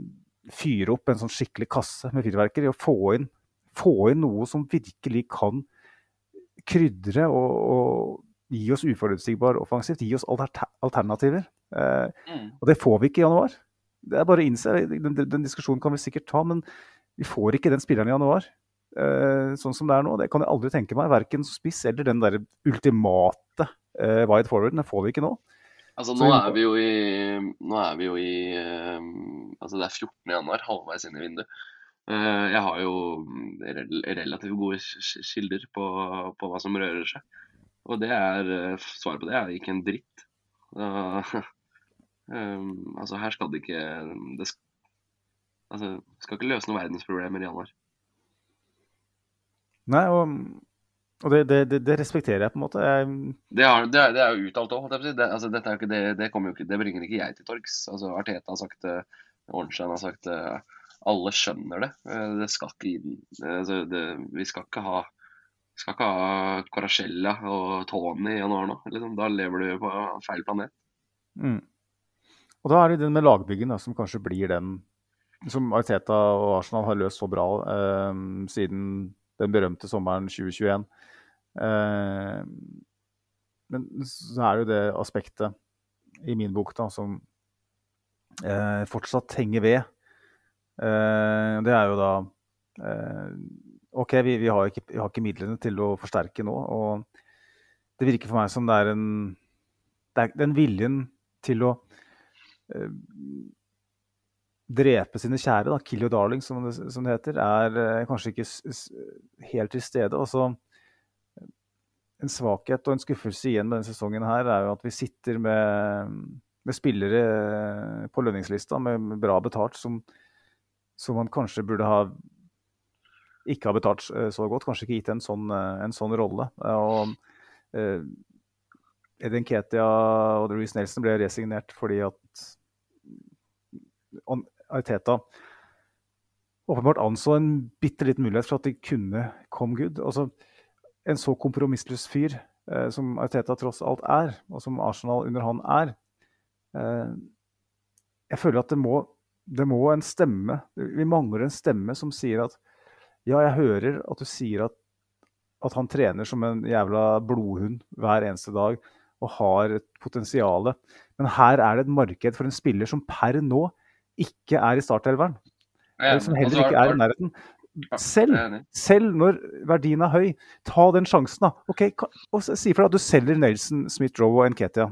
fyre opp en sånn skikkelig kasse med fyrverkeri og få inn, få inn noe som virkelig kan krydre og, og gi oss uforutsigbar offensivt. Gi oss alternativer. Eh, mm. Og det får vi ikke i januar. Det er bare å innse, den, den, diskusjonen kan vi sikkert ta, men vi får ikke den spilleren i januar. Eh, sånn som det er nå. Det kan jeg aldri tenke meg. Verken spiss eller den der ultimate eh, wide forwarden. Det får vi ikke nå. Altså, nå er vi jo i, nå er vi jo i eh, altså Det er 14. januar, halvveis inn i vinduet. Jeg har jo relativt gode kilder på, på, hva som rører seg. Og det er, svaret på det er ikke en dritt. Um, altså Her skal det ikke det skal, altså, skal ikke løse noen verdensproblemer i januar. Nei, og, og det, det, det, respekterer jeg på en måte. Jeg... Det, er, det, er, det, er, jo uttalt òg. Det, altså, dette er ikke, det, det, jo ikke, det bringer ikke jeg til torgs. Altså, Arteta har sagt det, Ornstein har sagt det. Alle skjønner det. Eh, det skal ikke inn altså, Vi skal ikke ha skal ikke ha Coracella og Tony i januar nå. Liksom. Da lever du på feil planet. Mm. Og da er det den med lagbyggen da, som kanskje blir den som Arteta og Arsenal har løst så bra eh, siden den berømte sommeren 2021. Eh, men så er det jo det aspektet i min bok da, som eh, fortsatt henger ved. Eh, det er jo da eh, OK, vi, vi, har ikke, vi, har ikke, midlene til å forsterke nå. Og det virker for meg som det er en det er Den viljen til å Eh, drepe sine kjære, da, 'kill your darling', som det, som det heter, er eh, kanskje ikke helt til stede. Også, en svakhet og en skuffelse igjen med denne sesongen her er jo at vi sitter med, med spillere eh, på lønningslista med bra betalt som, som, man kanskje burde ha ikke ha betalt så godt. Kanskje ikke gitt en sånn, en sånn rolle. Og, eh, Edin Ketia og Louise Nelson ble resignert fordi at Arteta åpenbart anså en bitte liten mulighet for at de kunne come good. Altså, en så kompromissløs fyr eh, som Arteta tross alt er, og som Arsenal under han er eh, Jeg føler at det må, det må en stemme Vi mangler en stemme som sier at ja, jeg hører at du sier at, at han trener som en jævla blodhund hver eneste dag og har et potensial. Men her er det et marked for en spiller som per nå ikke er i startelveren. Eller som heller ikke er i nærheten. Selv, selv når verdien er høy, ta den sjansen, da. Ok, og Si for deg at du selger Nelson, Smith-Roe og Nketia.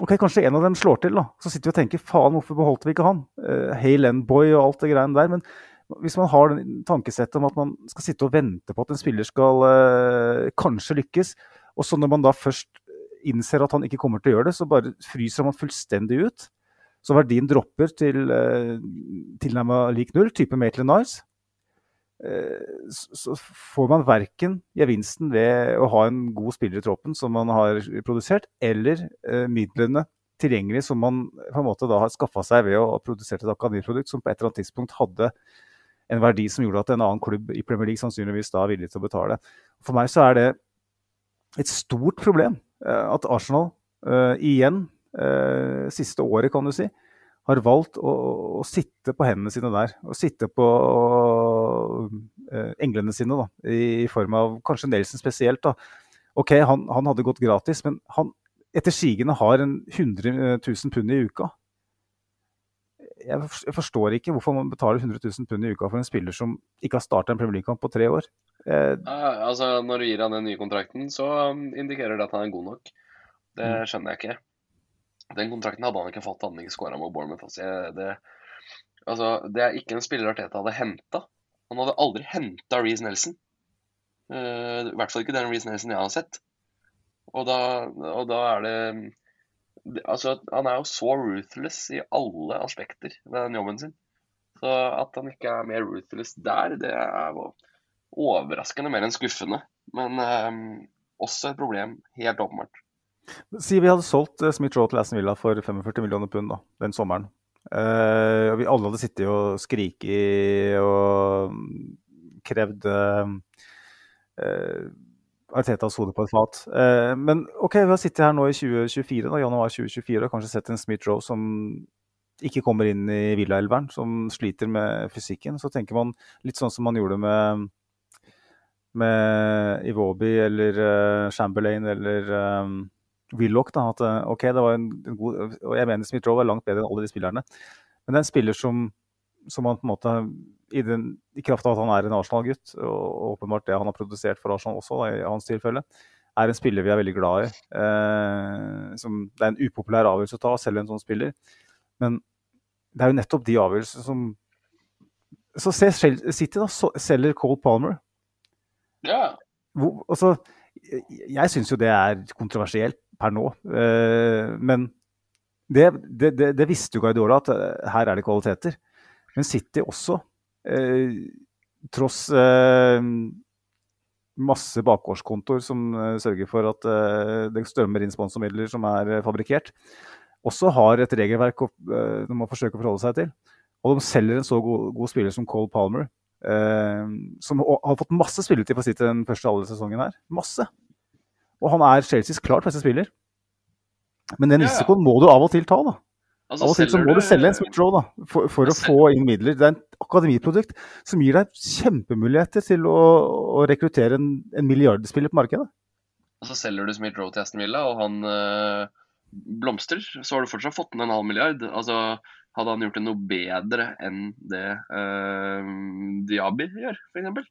Ok, Kanskje en av dem slår til, da. Så sitter vi og tenker faen, hvorfor beholdt vi ikke han? Uh, Hale Boy og alt det greiene der. Men hvis man har den tankesettet om at man skal sitte og vente på at en spiller skal uh, kanskje lykkes, og så når man da først innser at han ikke kommer til å gjøre det, så bare fryser man fullstendig ut. Så verdien dropper til uh, tilnærmet lik null, type Maitland Nice. Uh, så får man verken gevinsten ved å ha en god spiller i troppen som man har produsert, eller uh, midlene tilgjengelig som man på en måte da har skaffa seg ved å ha produsert et akademiprodukt som på et eller annet tidspunkt hadde en verdi som gjorde at en annen klubb i Premier League sannsynligvis da er villig til å betale. For meg så er det et stort problem eh, at Arsenal uh, igjen, uh, siste året kan du si, har valgt å, å, sitte på hendene sine der. Og sitte på uh, englene sine, da, i, form av kanskje Nelson spesielt. da. Ok, han, han hadde gått gratis, men han etter sigende har en 100 000 pund i uka. Jeg forstår ikke hvorfor man betaler 100 000 pund i uka for en spiller som ikke har starta en Premier League-kamp på tre år. Eh, altså, Når du gir han den nye kontrakten, så um, indikerer det at han er god nok. Det mm. skjønner jeg ikke. Den kontrakten hadde han ikke fått hadde han ikke skåra mot Bournemouth. Altså, det, altså, det er ikke en spiller Arteta hadde henta. Han hadde aldri henta Reece Nelson. Uh, I hvert fall ikke den Reece Nelson jeg har sett. Og da, og da er det Altså, han er jo så ruthless i alle aspekter ved den jobben sin. Så at han ikke er mer ruthless der, det er jo overraskende mer enn skuffende. Men um, også et problem, helt åpenbart. Si vi hadde solgt uh, Smith Roe til Aston Villa for 45 millioner pund da, den sommeren. Uh, vi alle hadde sittet og skriket og krevd uh, Artetas hode på et fat. Uh, men OK, vi har sittet her nå i 2024, da, januar 2024 og kanskje sett en Smith Roe som ikke kommer inn i Villa-elveren, som sliter med fysikken. Så tenker man litt sånn som man gjorde med med Iwobi eller uh, Chamberlain eller um, Willoch. Da, at uh, ok, det var en, god og Jeg mener Smith Rowe er langt bedre enn alle de spillerne. Men det er en spiller som, som man på en måte i, den, i kraft av at han er en Arsenal-gutt, og åpenbart det han har produsert for Arsenal også, da, i hans tilfelle, er en spiller vi er veldig glad i. Eh, som, det er en upopulær avgjørelse å ta, selv en sånn spiller. Men det er jo nettopp de avgjørelsene som Så se City, da, selger Cole Palmer ja. Hvor, altså, jeg syns jo det er kontroversielt per nå. Uh, men det, det, det, det, visste jo Guardiola, at uh, her er det kvaliteter. Men City også, uh, tross masse bakgårdskontoer som sørger for at det strømmer inn sponsormidler som er fabrikkert, også har et regelverk de må forsøke å forholde seg til. Og de selger en så god, god spiller som Cole Palmer som har fått masse spilletid på sitt den første halve sesongen her. Masse. Og han er Chelseas klart beste spiller. Men den risikoen må du av og til ta, da. Altså, av og til så må du selge en Smith Roe da, for, for å få inn midler. Det er en akademiprodukt som gir deg kjempemuligheter til å, å rekruttere en, en, milliardspiller på markedet. Og så selger du Smith Roe til Aston Villa, og han øh, blomstrer. Så har du fortsatt fått inn en halv milliard. Altså, hadde han gjort det noe bedre enn det øh, Diaby gjør, f.eks.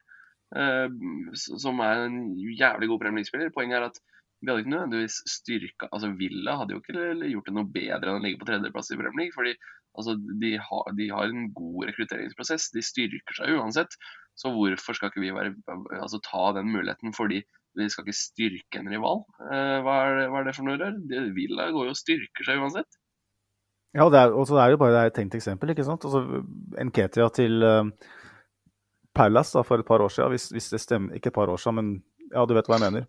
Uh, som er en jævlig god Premier League-spiller. Poenget er at vi hadde ikke nødvendigvis styrka altså Villa hadde jo ikke gjort det noe bedre enn å ligge på tredjeplass i Premier League. fordi altså, de, har, de har en god rekrutteringsprosess. De styrker seg uansett. Så hvorfor skal ikke vi være, altså, ta den muligheten fordi vi skal ikke styrke en rival? Uh, hva, er det, hva, er det, for noe? rør? Villa går jo og styrker seg uansett. Ja, og det er, det er jo bare et tenkt eksempel. ikke sant? Altså, Nketia til uh, Palace da, for et par år siden, hvis, hvis, det stemmer Ikke et par år siden, men ja, du vet hva jeg mener.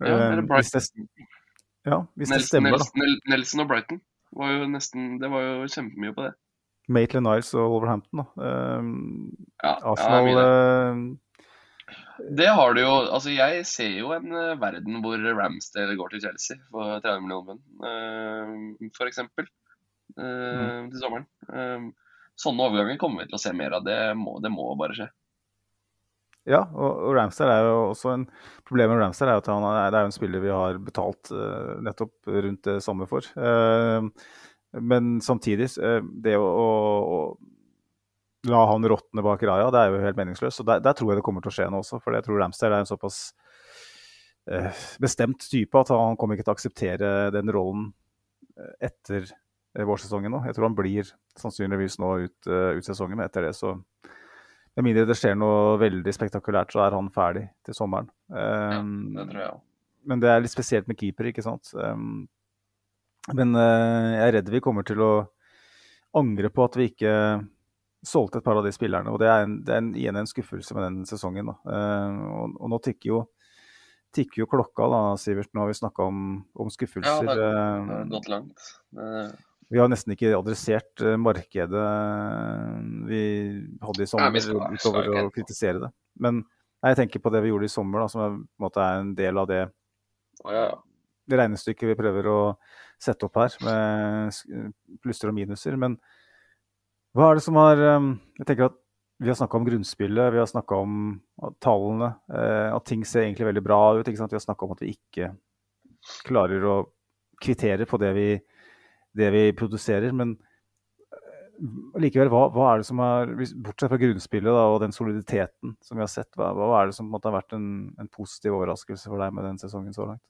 Ja, eller hvis det, ja, hvis Nelson, det stemmer, Nelson, da. Nelson og Brighton var jo nesten Det var jo kjempemye på det. Maitland Niles og Wolverhampton, da. Um, ja, Arsenal ja, Det har du jo Altså, jeg ser jo en uh, verden hvor Ramsdale går til Chelsea for 30 millioner pund, uh, f.eks. Uh, mm. til sommeren. Uh, sånne overganger kommer vi til å se mer av. Det må, det må bare skje. Ja, og, og Ramsdale er jo også en Problemet med Ramsdale er at han er, det er en spiller vi har betalt uh, nettopp rundt det samme for. Uh, men samtidig, uh, det å, å, å la han råtne bak Raja, det er jo helt meningsløst. Og der, der, tror jeg det kommer til å skje noe også, for jeg tror Ramsdale er en såpass bestemt type at han kommer ikke til å akseptere den rollen etter vårsesongen nå. Jeg tror han blir sannsynligvis nå ut, ut sesongen, men etter det så med mindre det skjer noe veldig spektakulært, så er han ferdig til sommeren. Um, ja, det tror jeg også. Men det er litt spesielt med keeper, ikke sant. Um, men uh, jeg er redd vi kommer til å angre på at vi ikke solgte et par av de spillerne. Og det er, en, det er en, igjen en skuffelse med den sesongen. Uh, og, og, nå tikker jo, tikker jo klokka, da, Sivert. Nå har vi snakka om, om, skuffelser. Ja, det har gått langt. Det... Vi har nesten ikke adressert eh, markedet eh, vi hadde i sommer, Nei, utover å kritisere det. Men jeg tenker på det vi gjorde i sommer, da, som er, en, er en del av det, oh, ja. det regnestykket vi prøver å sette opp her, med plusser og minuser. Men hva er det som har eh, Jeg tenker at vi har snakka om grunnspillet, vi har snakka om tallene. At ting ser egentlig veldig bra ut. Vi har snakka om at vi ikke klarer å kvittere på det vi det vi produserer. Men eh, likevel, hva, hva, er det som er Bortsett fra grunnspillet da, og den soliditeten som vi har sett, hva, hva er det som måtte ha vært en, en, positiv overraskelse for deg med den sesongen så langt?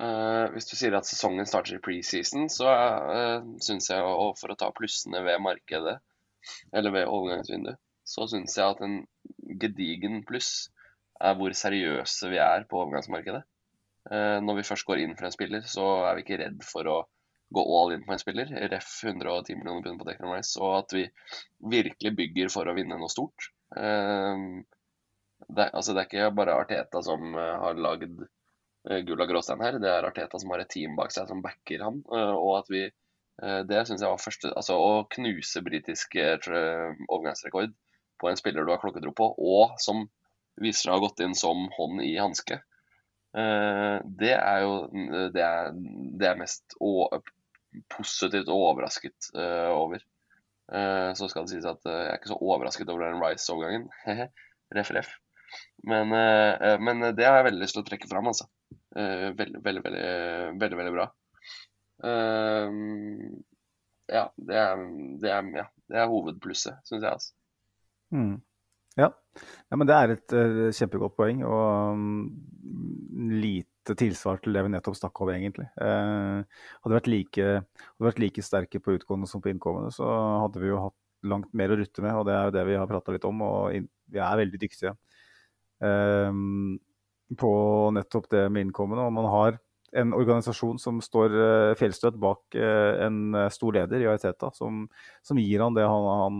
Uh, hvis du sier at sesongen starter i preseason, så uh, syns jeg, og for å ta plussene ved markedet, eller ved overgangsvinduet, så syns jeg at en gedigen pluss er hvor seriøse vi er på overgangsmarkedet. Uh, når vi først går inn for en spiller, så er vi ikke redd for å gå all in på en spiller, ref 110 millioner pund på Declan Rice, og at vi virkelig bygger for å vinne noe stort. Ehm, det, altså, det er ikke bare Arteta som eh, har lagd uh, gull og gråstein her, det er Arteta som har et team bak seg som backer han. Eh, og at vi Det syns jeg var første Altså å knuse britisk overgangsrekord på en spiller du har klokketro på, og som viser seg å ha gått inn som hånd i hanske. Det er jo det er, det er mest positivt overrasket uh, over. Uh, så skal det sies at uh, jeg er ikke så overrasket over den Rice-overgangen. ref, ref. Men, men, det har jeg veldig lyst til å trekke fram, altså. veldig, veldig, veldig, veldig, veldig bra. ja, det er, det er, ja, det er hovedplusset, syns jeg, altså. Mm. Ja. ja. men det er et uh, kjempegodt poeng. Og um, lite tilsvar til det vi nettopp snakka om, egentlig. Eh, hadde, vært like, hadde vært like sterke på utgående som på innkommende, så hadde vi jo hatt langt mer å rutte med. Og det er jo det vi har prata litt om, og vi er veldig dyktige eh, på nettopp det med innkommende. Og man har en organisasjon som står uh, fjellstøtt bak en stor leder i Ariteta, som, som, gir han det han, han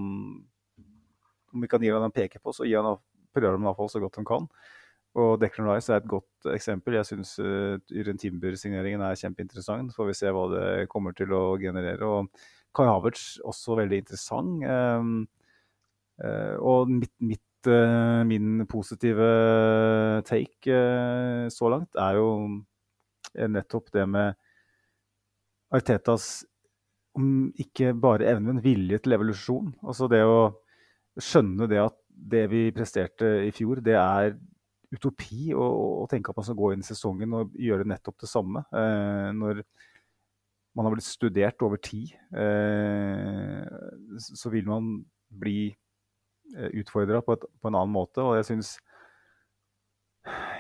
om vi kan gi han en peker på, så gir han, han iallfall så godt han kan. Og Declan Rice er et godt eksempel. Jeg syns uh, Yren Timber-signeringen er kjempeinteressant. Får vi se hva det kommer til å generere. Og Kai Havertz også veldig interessant. Um, uh, og mitt, mitt uh, min positive take så langt er jo nettopp det med Artetas om ikke bare evne, men vilje til evolusjon. Altså det å skjønne det at det vi presterte i fjor, det er utopi å, å, tenke at man skal gå inn i sesongen og gjøre nettopp det samme. Eh, når man har blitt studert over tid, eh, så vil man bli eh, utfordra på, på, en annen måte. Og jeg syns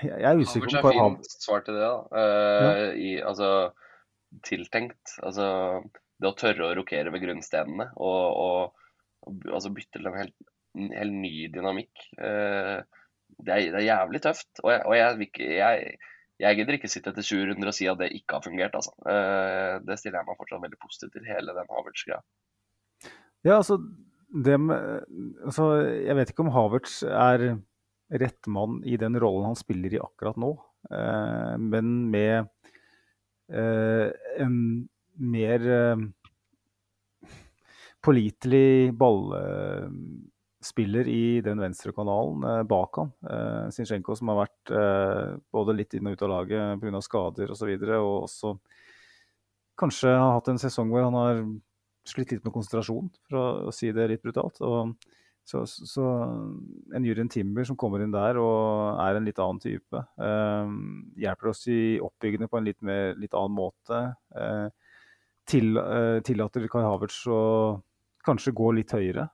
Jeg, jeg er usikker på hva Fint svar til det, da. Eh, ja. i, altså tiltenkt. Altså det å tørre å rokere ved grunnstenene og, og altså bytte til en helt, en helt ny dynamikk. Eh, det er, det er jævlig tøft. Og, jeg, og jeg, jeg, jeg, gidder ikke sitte etter 20 runder og si at det ikke har fungert. Altså. Uh, det stiller jeg meg fortsatt veldig positivt til, hele den Havertz-greia. Ja, altså, altså, Jeg vet ikke om Havertz er rett mann i den rollen han spiller i akkurat nå. Uh, men med uh, en mer pålitelig ball spiller i den venstre kanalen eh, bak han. Eh, Sinchenko som har vært eh, både litt inn og ut av laget pga. skader osv. Og, så videre, og også kanskje har hatt en sesong hvor han har slitt litt med konsentrasjon, for å si det litt brutalt. Og, så, så, en Jurien Timber som kommer inn der og er en litt annen type, eh, hjelper oss i oppbyggende på en litt, mer, litt annen måte. Eh, til, eh, tillater Kai Havertz å kanskje gå litt høyere.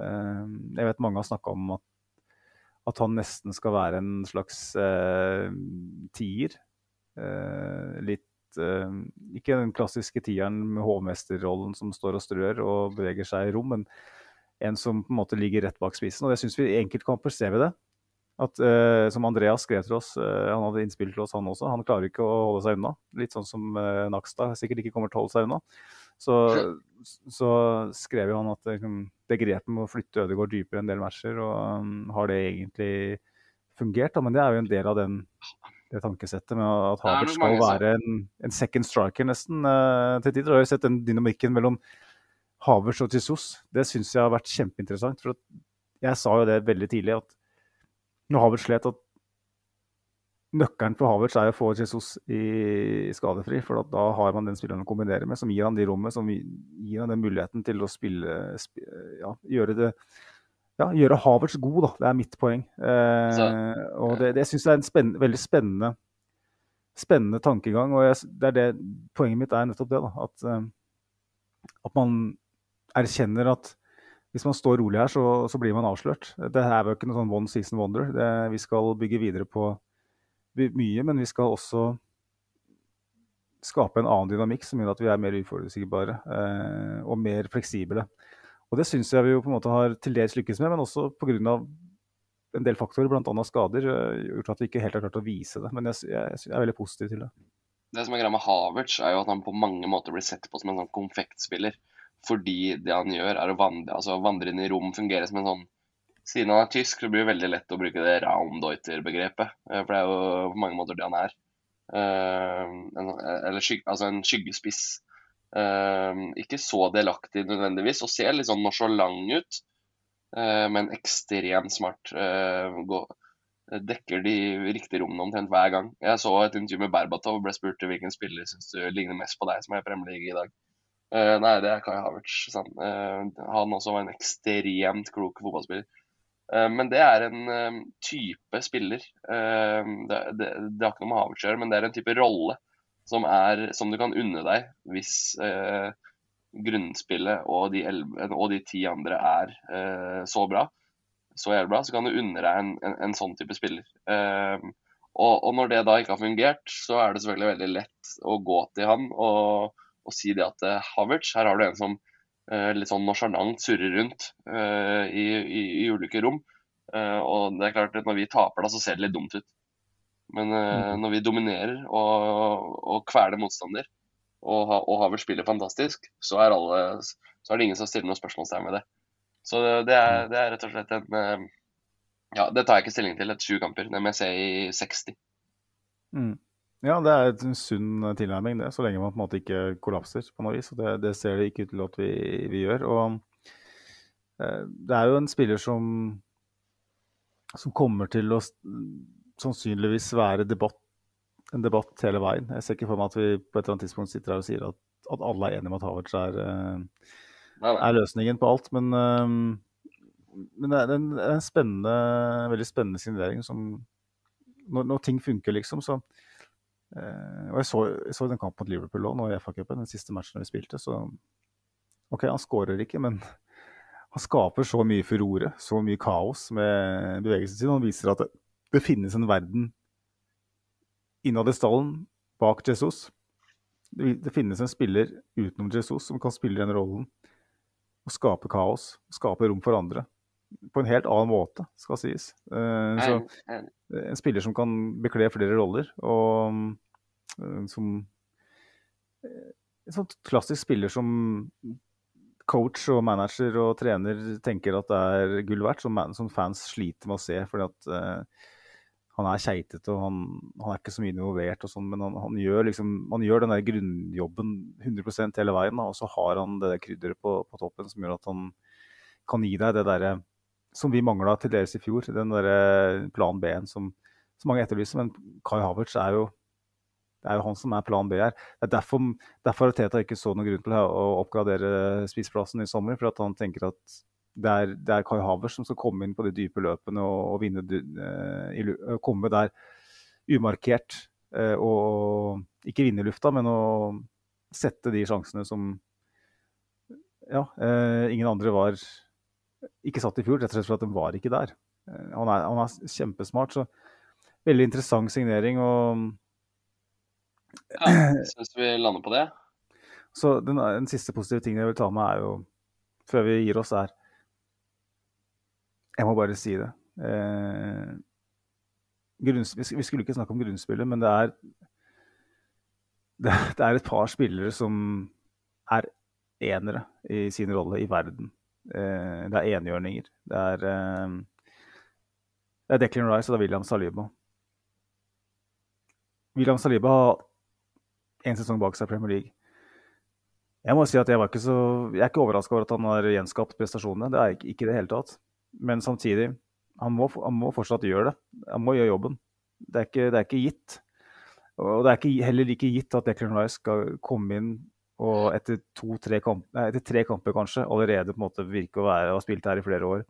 Eh, jeg vet mange har snakka om at, at, han nesten skal være en slags eh, tier. Eh, litt eh, Ikke den klassiske tieren med hovmesterrollen som står og strør og beveger seg i rom, men en som på en måte ligger rett bak spissen. Og det syns vi i enkeltkamper ser det. At, uh, som Andreas skrev til oss, uh, han hadde innspill til oss, han også. Han klarer ikke å holde seg unna. Litt sånn som Nakstad sikkert ikke kommer til å holde seg unna. Så, så skrev jo han at liksom, det grepet med å flytte Ødegaard dypere en del matcher, og um, har det egentlig fungert? Da? Men det er jo en del av den, det tankesettet med at Havert skal være en, en, second striker nesten uh, til tider. Har jo sett den dynamikken mellom Havers og Tissos. Det syns jeg har vært kjempeinteressant. for Jeg sa jo det veldig tidlig, at når Havert slet, at nøkkelen for Havertz er å få Jesus i skadefri. For da har man den spilleren å kombinere med, som gir han de rommet, som gir han den muligheten til å spille, ja, gjøre det ja, gjøre Havertz god, da. Det er mitt poeng. Eh, og det, det syns jeg er en spennende, veldig spennende, spennende tankegang. Og jeg, det er det, poenget mitt er nettopp det. da, At, eh, at man erkjenner at hvis man står rolig her, så, så blir man avslørt. Det er jo ikke noe sånn one season wonder. Det, vi skal bygge videre på mye, men vi skal også skape en annen dynamikk som gjør at vi er mer uforutsigbare eh, og mer fleksible. Og Det syns jeg vi jo på en måte har til dels lykkes med, men også pga. en del faktorer, bl.a. skader, eh, gjort at vi ikke helt har klart å vise det. Men jeg, jeg, jeg er veldig positiv til det. Det som er greia med Havertz, er jo at han på mange måter blir sett på som en sånn konfektspiller. Fordi det han gjør, er å vandre, altså vandre inn i rom, fungere som en sånn siden han er tysk, så blir det veldig lett å bruke det Raumdeuter-begrepet. Eh, for det er jo på mange måter det han er. Uh, en, eller skygge, altså en skyggespiss. Uh, ikke så delaktig nødvendigvis, og ser litt sånn nonsjalant ut. Men ekstremt smart. Dekker de riktige rommene omtrent hver gang. Jeg så et intervju med Berbatov og ble spurt hvilken spiller syns du ligner mest på deg som er i Premier League i dag. nei, det er Kai Havertz. han også var en ekstremt klok fotballspiller. Eh, men det er en eh, type spiller. Eh, det, det, det har ikke noe med Havertz å gjøre, men det er en type rolle som, er, som du kan unne deg hvis eh, grunnspillet og de, 11, og de ti andre er eh, så bra, så bra, så kan du unne deg en, en, en sånn type spiller. Eh, og, og, når det da ikke har fungert, så er det selvfølgelig veldig lett å gå til han og, og si det at Havertz, her har du en som litt sånn nonsjalant surrer rundt uh, i, i, i, ulike rom. Uh, og det er klart at når vi taper, da, så ser det litt dumt ut. Men uh, når vi dominerer og, og kveler motstander, og, og Haver spiller fantastisk, så er, alle, så er, det ingen som stiller noe spørsmålstegn ved det. Så det er, det er, rett og slett en Ja, det tar jeg ikke stilling til etter sju kamper. Det må jeg se i 60. Mm. Ja, det er en sunn tilnærming, det, så lenge man på en måte ikke kollapser på noe vis. og Det, det ser det ikke ut til at vi, vi gjør. og eh, Det er jo en spiller som, som kommer til å sannsynligvis være debatt, en debatt hele veien. Jeg ser ikke for meg at vi på et eller annet tidspunkt sitter her og sier at, at alle er enige om at Havertz er, eh, er, løsningen på alt. Men, eh, men det er en, en spennende, veldig spennende signering som når, når ting funker, liksom, så og jeg så, jeg så den kampen mot Liverpool òg, nå i FA-cupen, den siste matchen vi spilte. Så OK, han skårer ikke, men han skaper så mye furore, så mye kaos med bevegelsen sin. Han viser at det, det finnes en verden innad i stallen bak Jesus. Det, det, finnes en spiller utenom Jesus som kan spille den rollen og skape kaos, skape rom for andre. På en helt annen måte, skal sies. Uh, så, en spiller som kan bekle flere roller. og Eh, som eh, en sånn klassisk spiller som coach og manager og trener tenker at det er gull verdt, som, som fans sliter med å se. fordi at uh, han er keitete og han, han, er ikke så mye involvert, og sånn, men han, han, gjør liksom, han gjør den der grunnjobben 100 hele veien. Da, og så har han det der krydderet på, på, toppen som gjør at han kan gi deg det derre som vi mangla til deres i fjor. Den der plan B-en som, som, mange etterlyser. Men Kai Havertz er jo, det er jo han som er plan B her. Det er derfor, derfor Teta ikke så noen grunn til å oppgradere spiseplassen i sommer. For at han tenker at det er, det er Kai Havertz som skal komme inn på de dype løpene og, og vinne, uh, komme der umarkert. Uh, og ikke vinne lufta, men å sette de sjansene som ja, uh, ingen andre var ikke satt i fjor, rett og slett fordi de var ikke der. Han er, han er kjempesmart, så veldig interessant signering. og ja, jeg syns vi lander på det. Så den, den, siste positive tingen jeg vil ta med, er jo, før vi gir oss, er Jeg må bare si det. Eh, grunns, vi skulle ikke snakke om grunnspillet, men det er, det, det er et par spillere som er enere i sin rolle i verden. Eh, det er enhjørninger. Det er, eh, det er Declan Rice og det er William Saliba. William Saliba har én sesong bak seg i Premier League. Jeg må si at jeg, var ikke så, jeg er ikke overraska over at han har gjenskapt prestasjonene. Det er ikke, ikke det hele tatt. Men samtidig, han må, han må, fortsatt gjøre det. Han må gjøre jobben. Det er ikke, det er ikke gitt. Og det er ikke, heller ikke gitt at Declan Rice skal komme inn og etter, to, tre, kamp, nei, etter tre kamper kanskje allerede på en måte virker å være og har spilt her i flere år.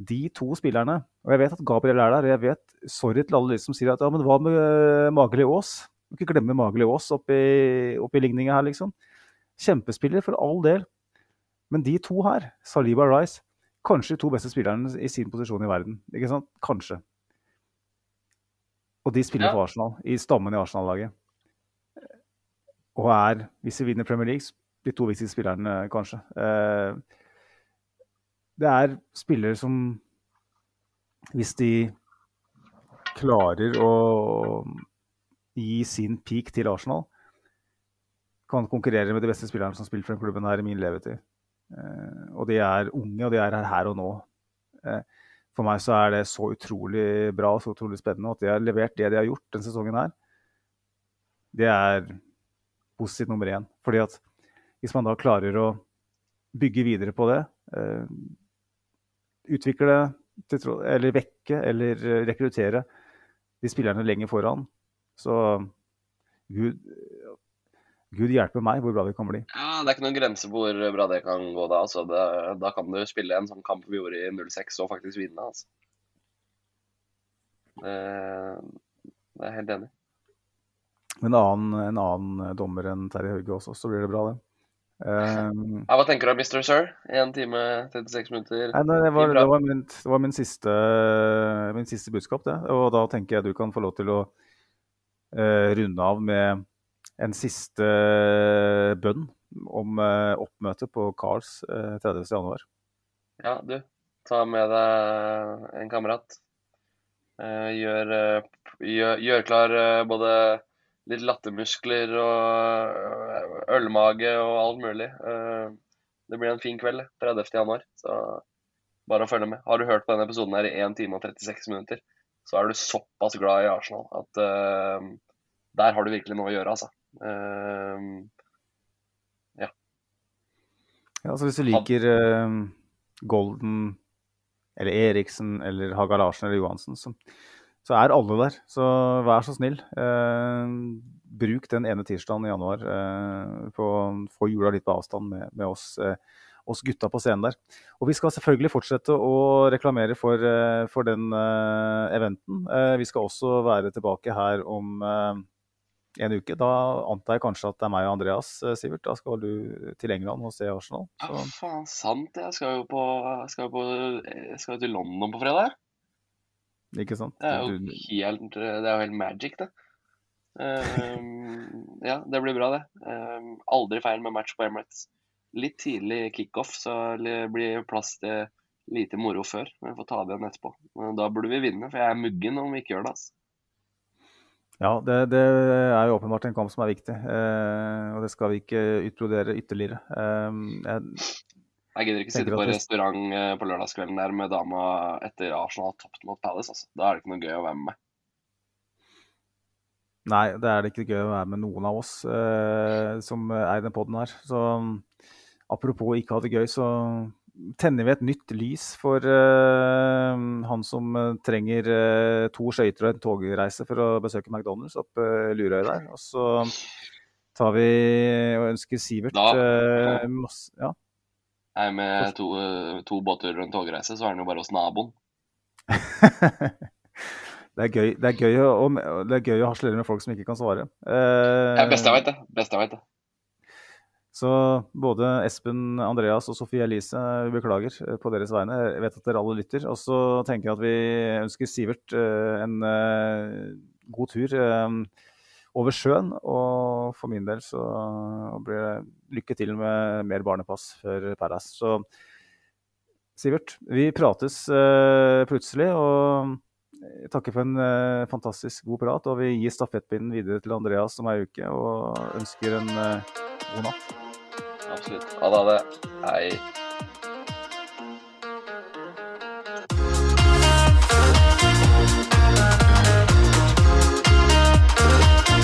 De to spillerne, og jeg vet at Gabriel er der, og jeg vet, sorry til alle de som sier at ja, men hva med uh, Mageli Aas? Må ikke glemme Mageli Aas oppi, oppi ligninga her, liksom. Kjempespiller, for all del. Men de to her, Saliba og Rice, kanskje de to beste spillerne i sin posisjon i verden. Ikke sant? Kanskje. Og de spiller ja. for Arsenal, i stammen i Arsenal-laget. Og er, hvis vi vinner Premier League, de to viktigste spillerne, kanskje. Eh, det er spillere som, hvis de klarer å gi sin peak til Arsenal, kan konkurrere med de beste spillerne som har spilt for den klubben her i min levetid. Eh, og de er unge, og de er her og nå. Eh, for meg så er det så utrolig bra og så utrolig spennende at de har levert det de har gjort denne sesongen her. Det er positivt nummer én. Fordi at hvis man da klarer å bygge videre på det, eh, utvikle eller vekke eller rekruttere de spillerne lenger foran, så Gud, Gud hjelpe meg hvor bra vi kan bli. Ja, Det er ikke noen grense på hvor bra det kan gå da. Altså, det, da kan du spille en sånn kamp vi gjorde i 06 og faktisk vinne. Altså. Det, det er jeg helt enig en annen, en annen dommer enn Terje Hauge også, så blir det bra, det. Um, ja, hva tenker du om Mr. Sir? 1 time 36 minutter. Nei, det, var, det, var min, det var min, siste, min, siste, budskap, det. Og da tenker jeg du kan få lov til å uh, runde av med en siste bønn om uh, oppmøte på Cars uh, 30.1. Ja, du. Ta med deg en kamerat. Uh, gjør, gjør, gjør, klar både litt lattermuskler og ølmage og alt mulig. Eh, det blir en fin kveld 30. januar, så bare å følge med. Har du hørt på denne episoden her i 1 time og 36 minutter, så er du såpass glad i Arsenal at uh, der har du virkelig noe å gjøre, altså. Uh, ja. ja. Altså hvis du liker uh, Golden eller Eriksen eller Haga Larsen eller Johansen, så så er alle der. Så vær så snill. Eh, bruk den ene tirsdagen i januar eh, på å få jula litt på avstand med, med oss, eh, oss, gutta på scenen der. Og vi skal selvfølgelig fortsette å reklamere for, eh, for den eh, eventen. Eh, vi skal også være tilbake her om en uke. Da antar jeg kanskje at det er meg og Andreas, Sivert. Da skal du til England og se Arsenal. Så. Ja, faen, sant. Jeg skal jo på, skal på, skal til London på fredag. Ikke sant? Det er jo helt, det er jo helt magic, det. Um, ja, det blir bra, det. Um, aldri feil med match på Emirates. Litt tidlig kickoff, så det blir plass til lite moro før. Men vi får ta det igjen etterpå. Men da burde vi vinne, for jeg er muggen om vi ikke gjør det. altså. Ja, det, det, er jo åpenbart en kamp som er viktig, eh, og det skal vi ikke utbrodere ytterligere. Eh, jeg jeg gidder ikke sitte på restaurant eh, på lørdagskvelden der med dama etter Arsenal har tapt mot Palace. Altså. Da er det ikke noe gøy å være med meg. Nei, det er det ikke gøy å være med noen av oss eh, som er i den poden her. Så apropos ikke ha det gøy, så tenner vi et nytt lys for eh, han som uh, trenger eh, to skøyter og en togreise for å besøke McDonald's oppe uh, Lurøy der. Og så tar vi og ønsker Sivert masse Ja. Nei, med to, to båtturer og en togreise, så er den jo bare hos naboen. det er gøy, det er gøy, å, det er gøy å harselere med folk som ikke kan svare. Eh, Det er beste jeg vet, det. Beste jeg vet, det. Så både Espen, Andreas og Sofie Elise, beklager eh, på deres vegne. Jeg vet at dere alle lytter. Og så tenker jeg at vi ønsker Sivert eh, en eh, god tur eh, over sjøen. Og for min del så blir det lykke til med mer barnepass før Paras. Så Sivert, vi prates eh, plutselig. og jeg takker for en eh, fantastisk god prat, og vi gir stafettpinnen videre til Andreas om ei uke og ønsker en eh, god natt. Absolutt. Ha det. ha det.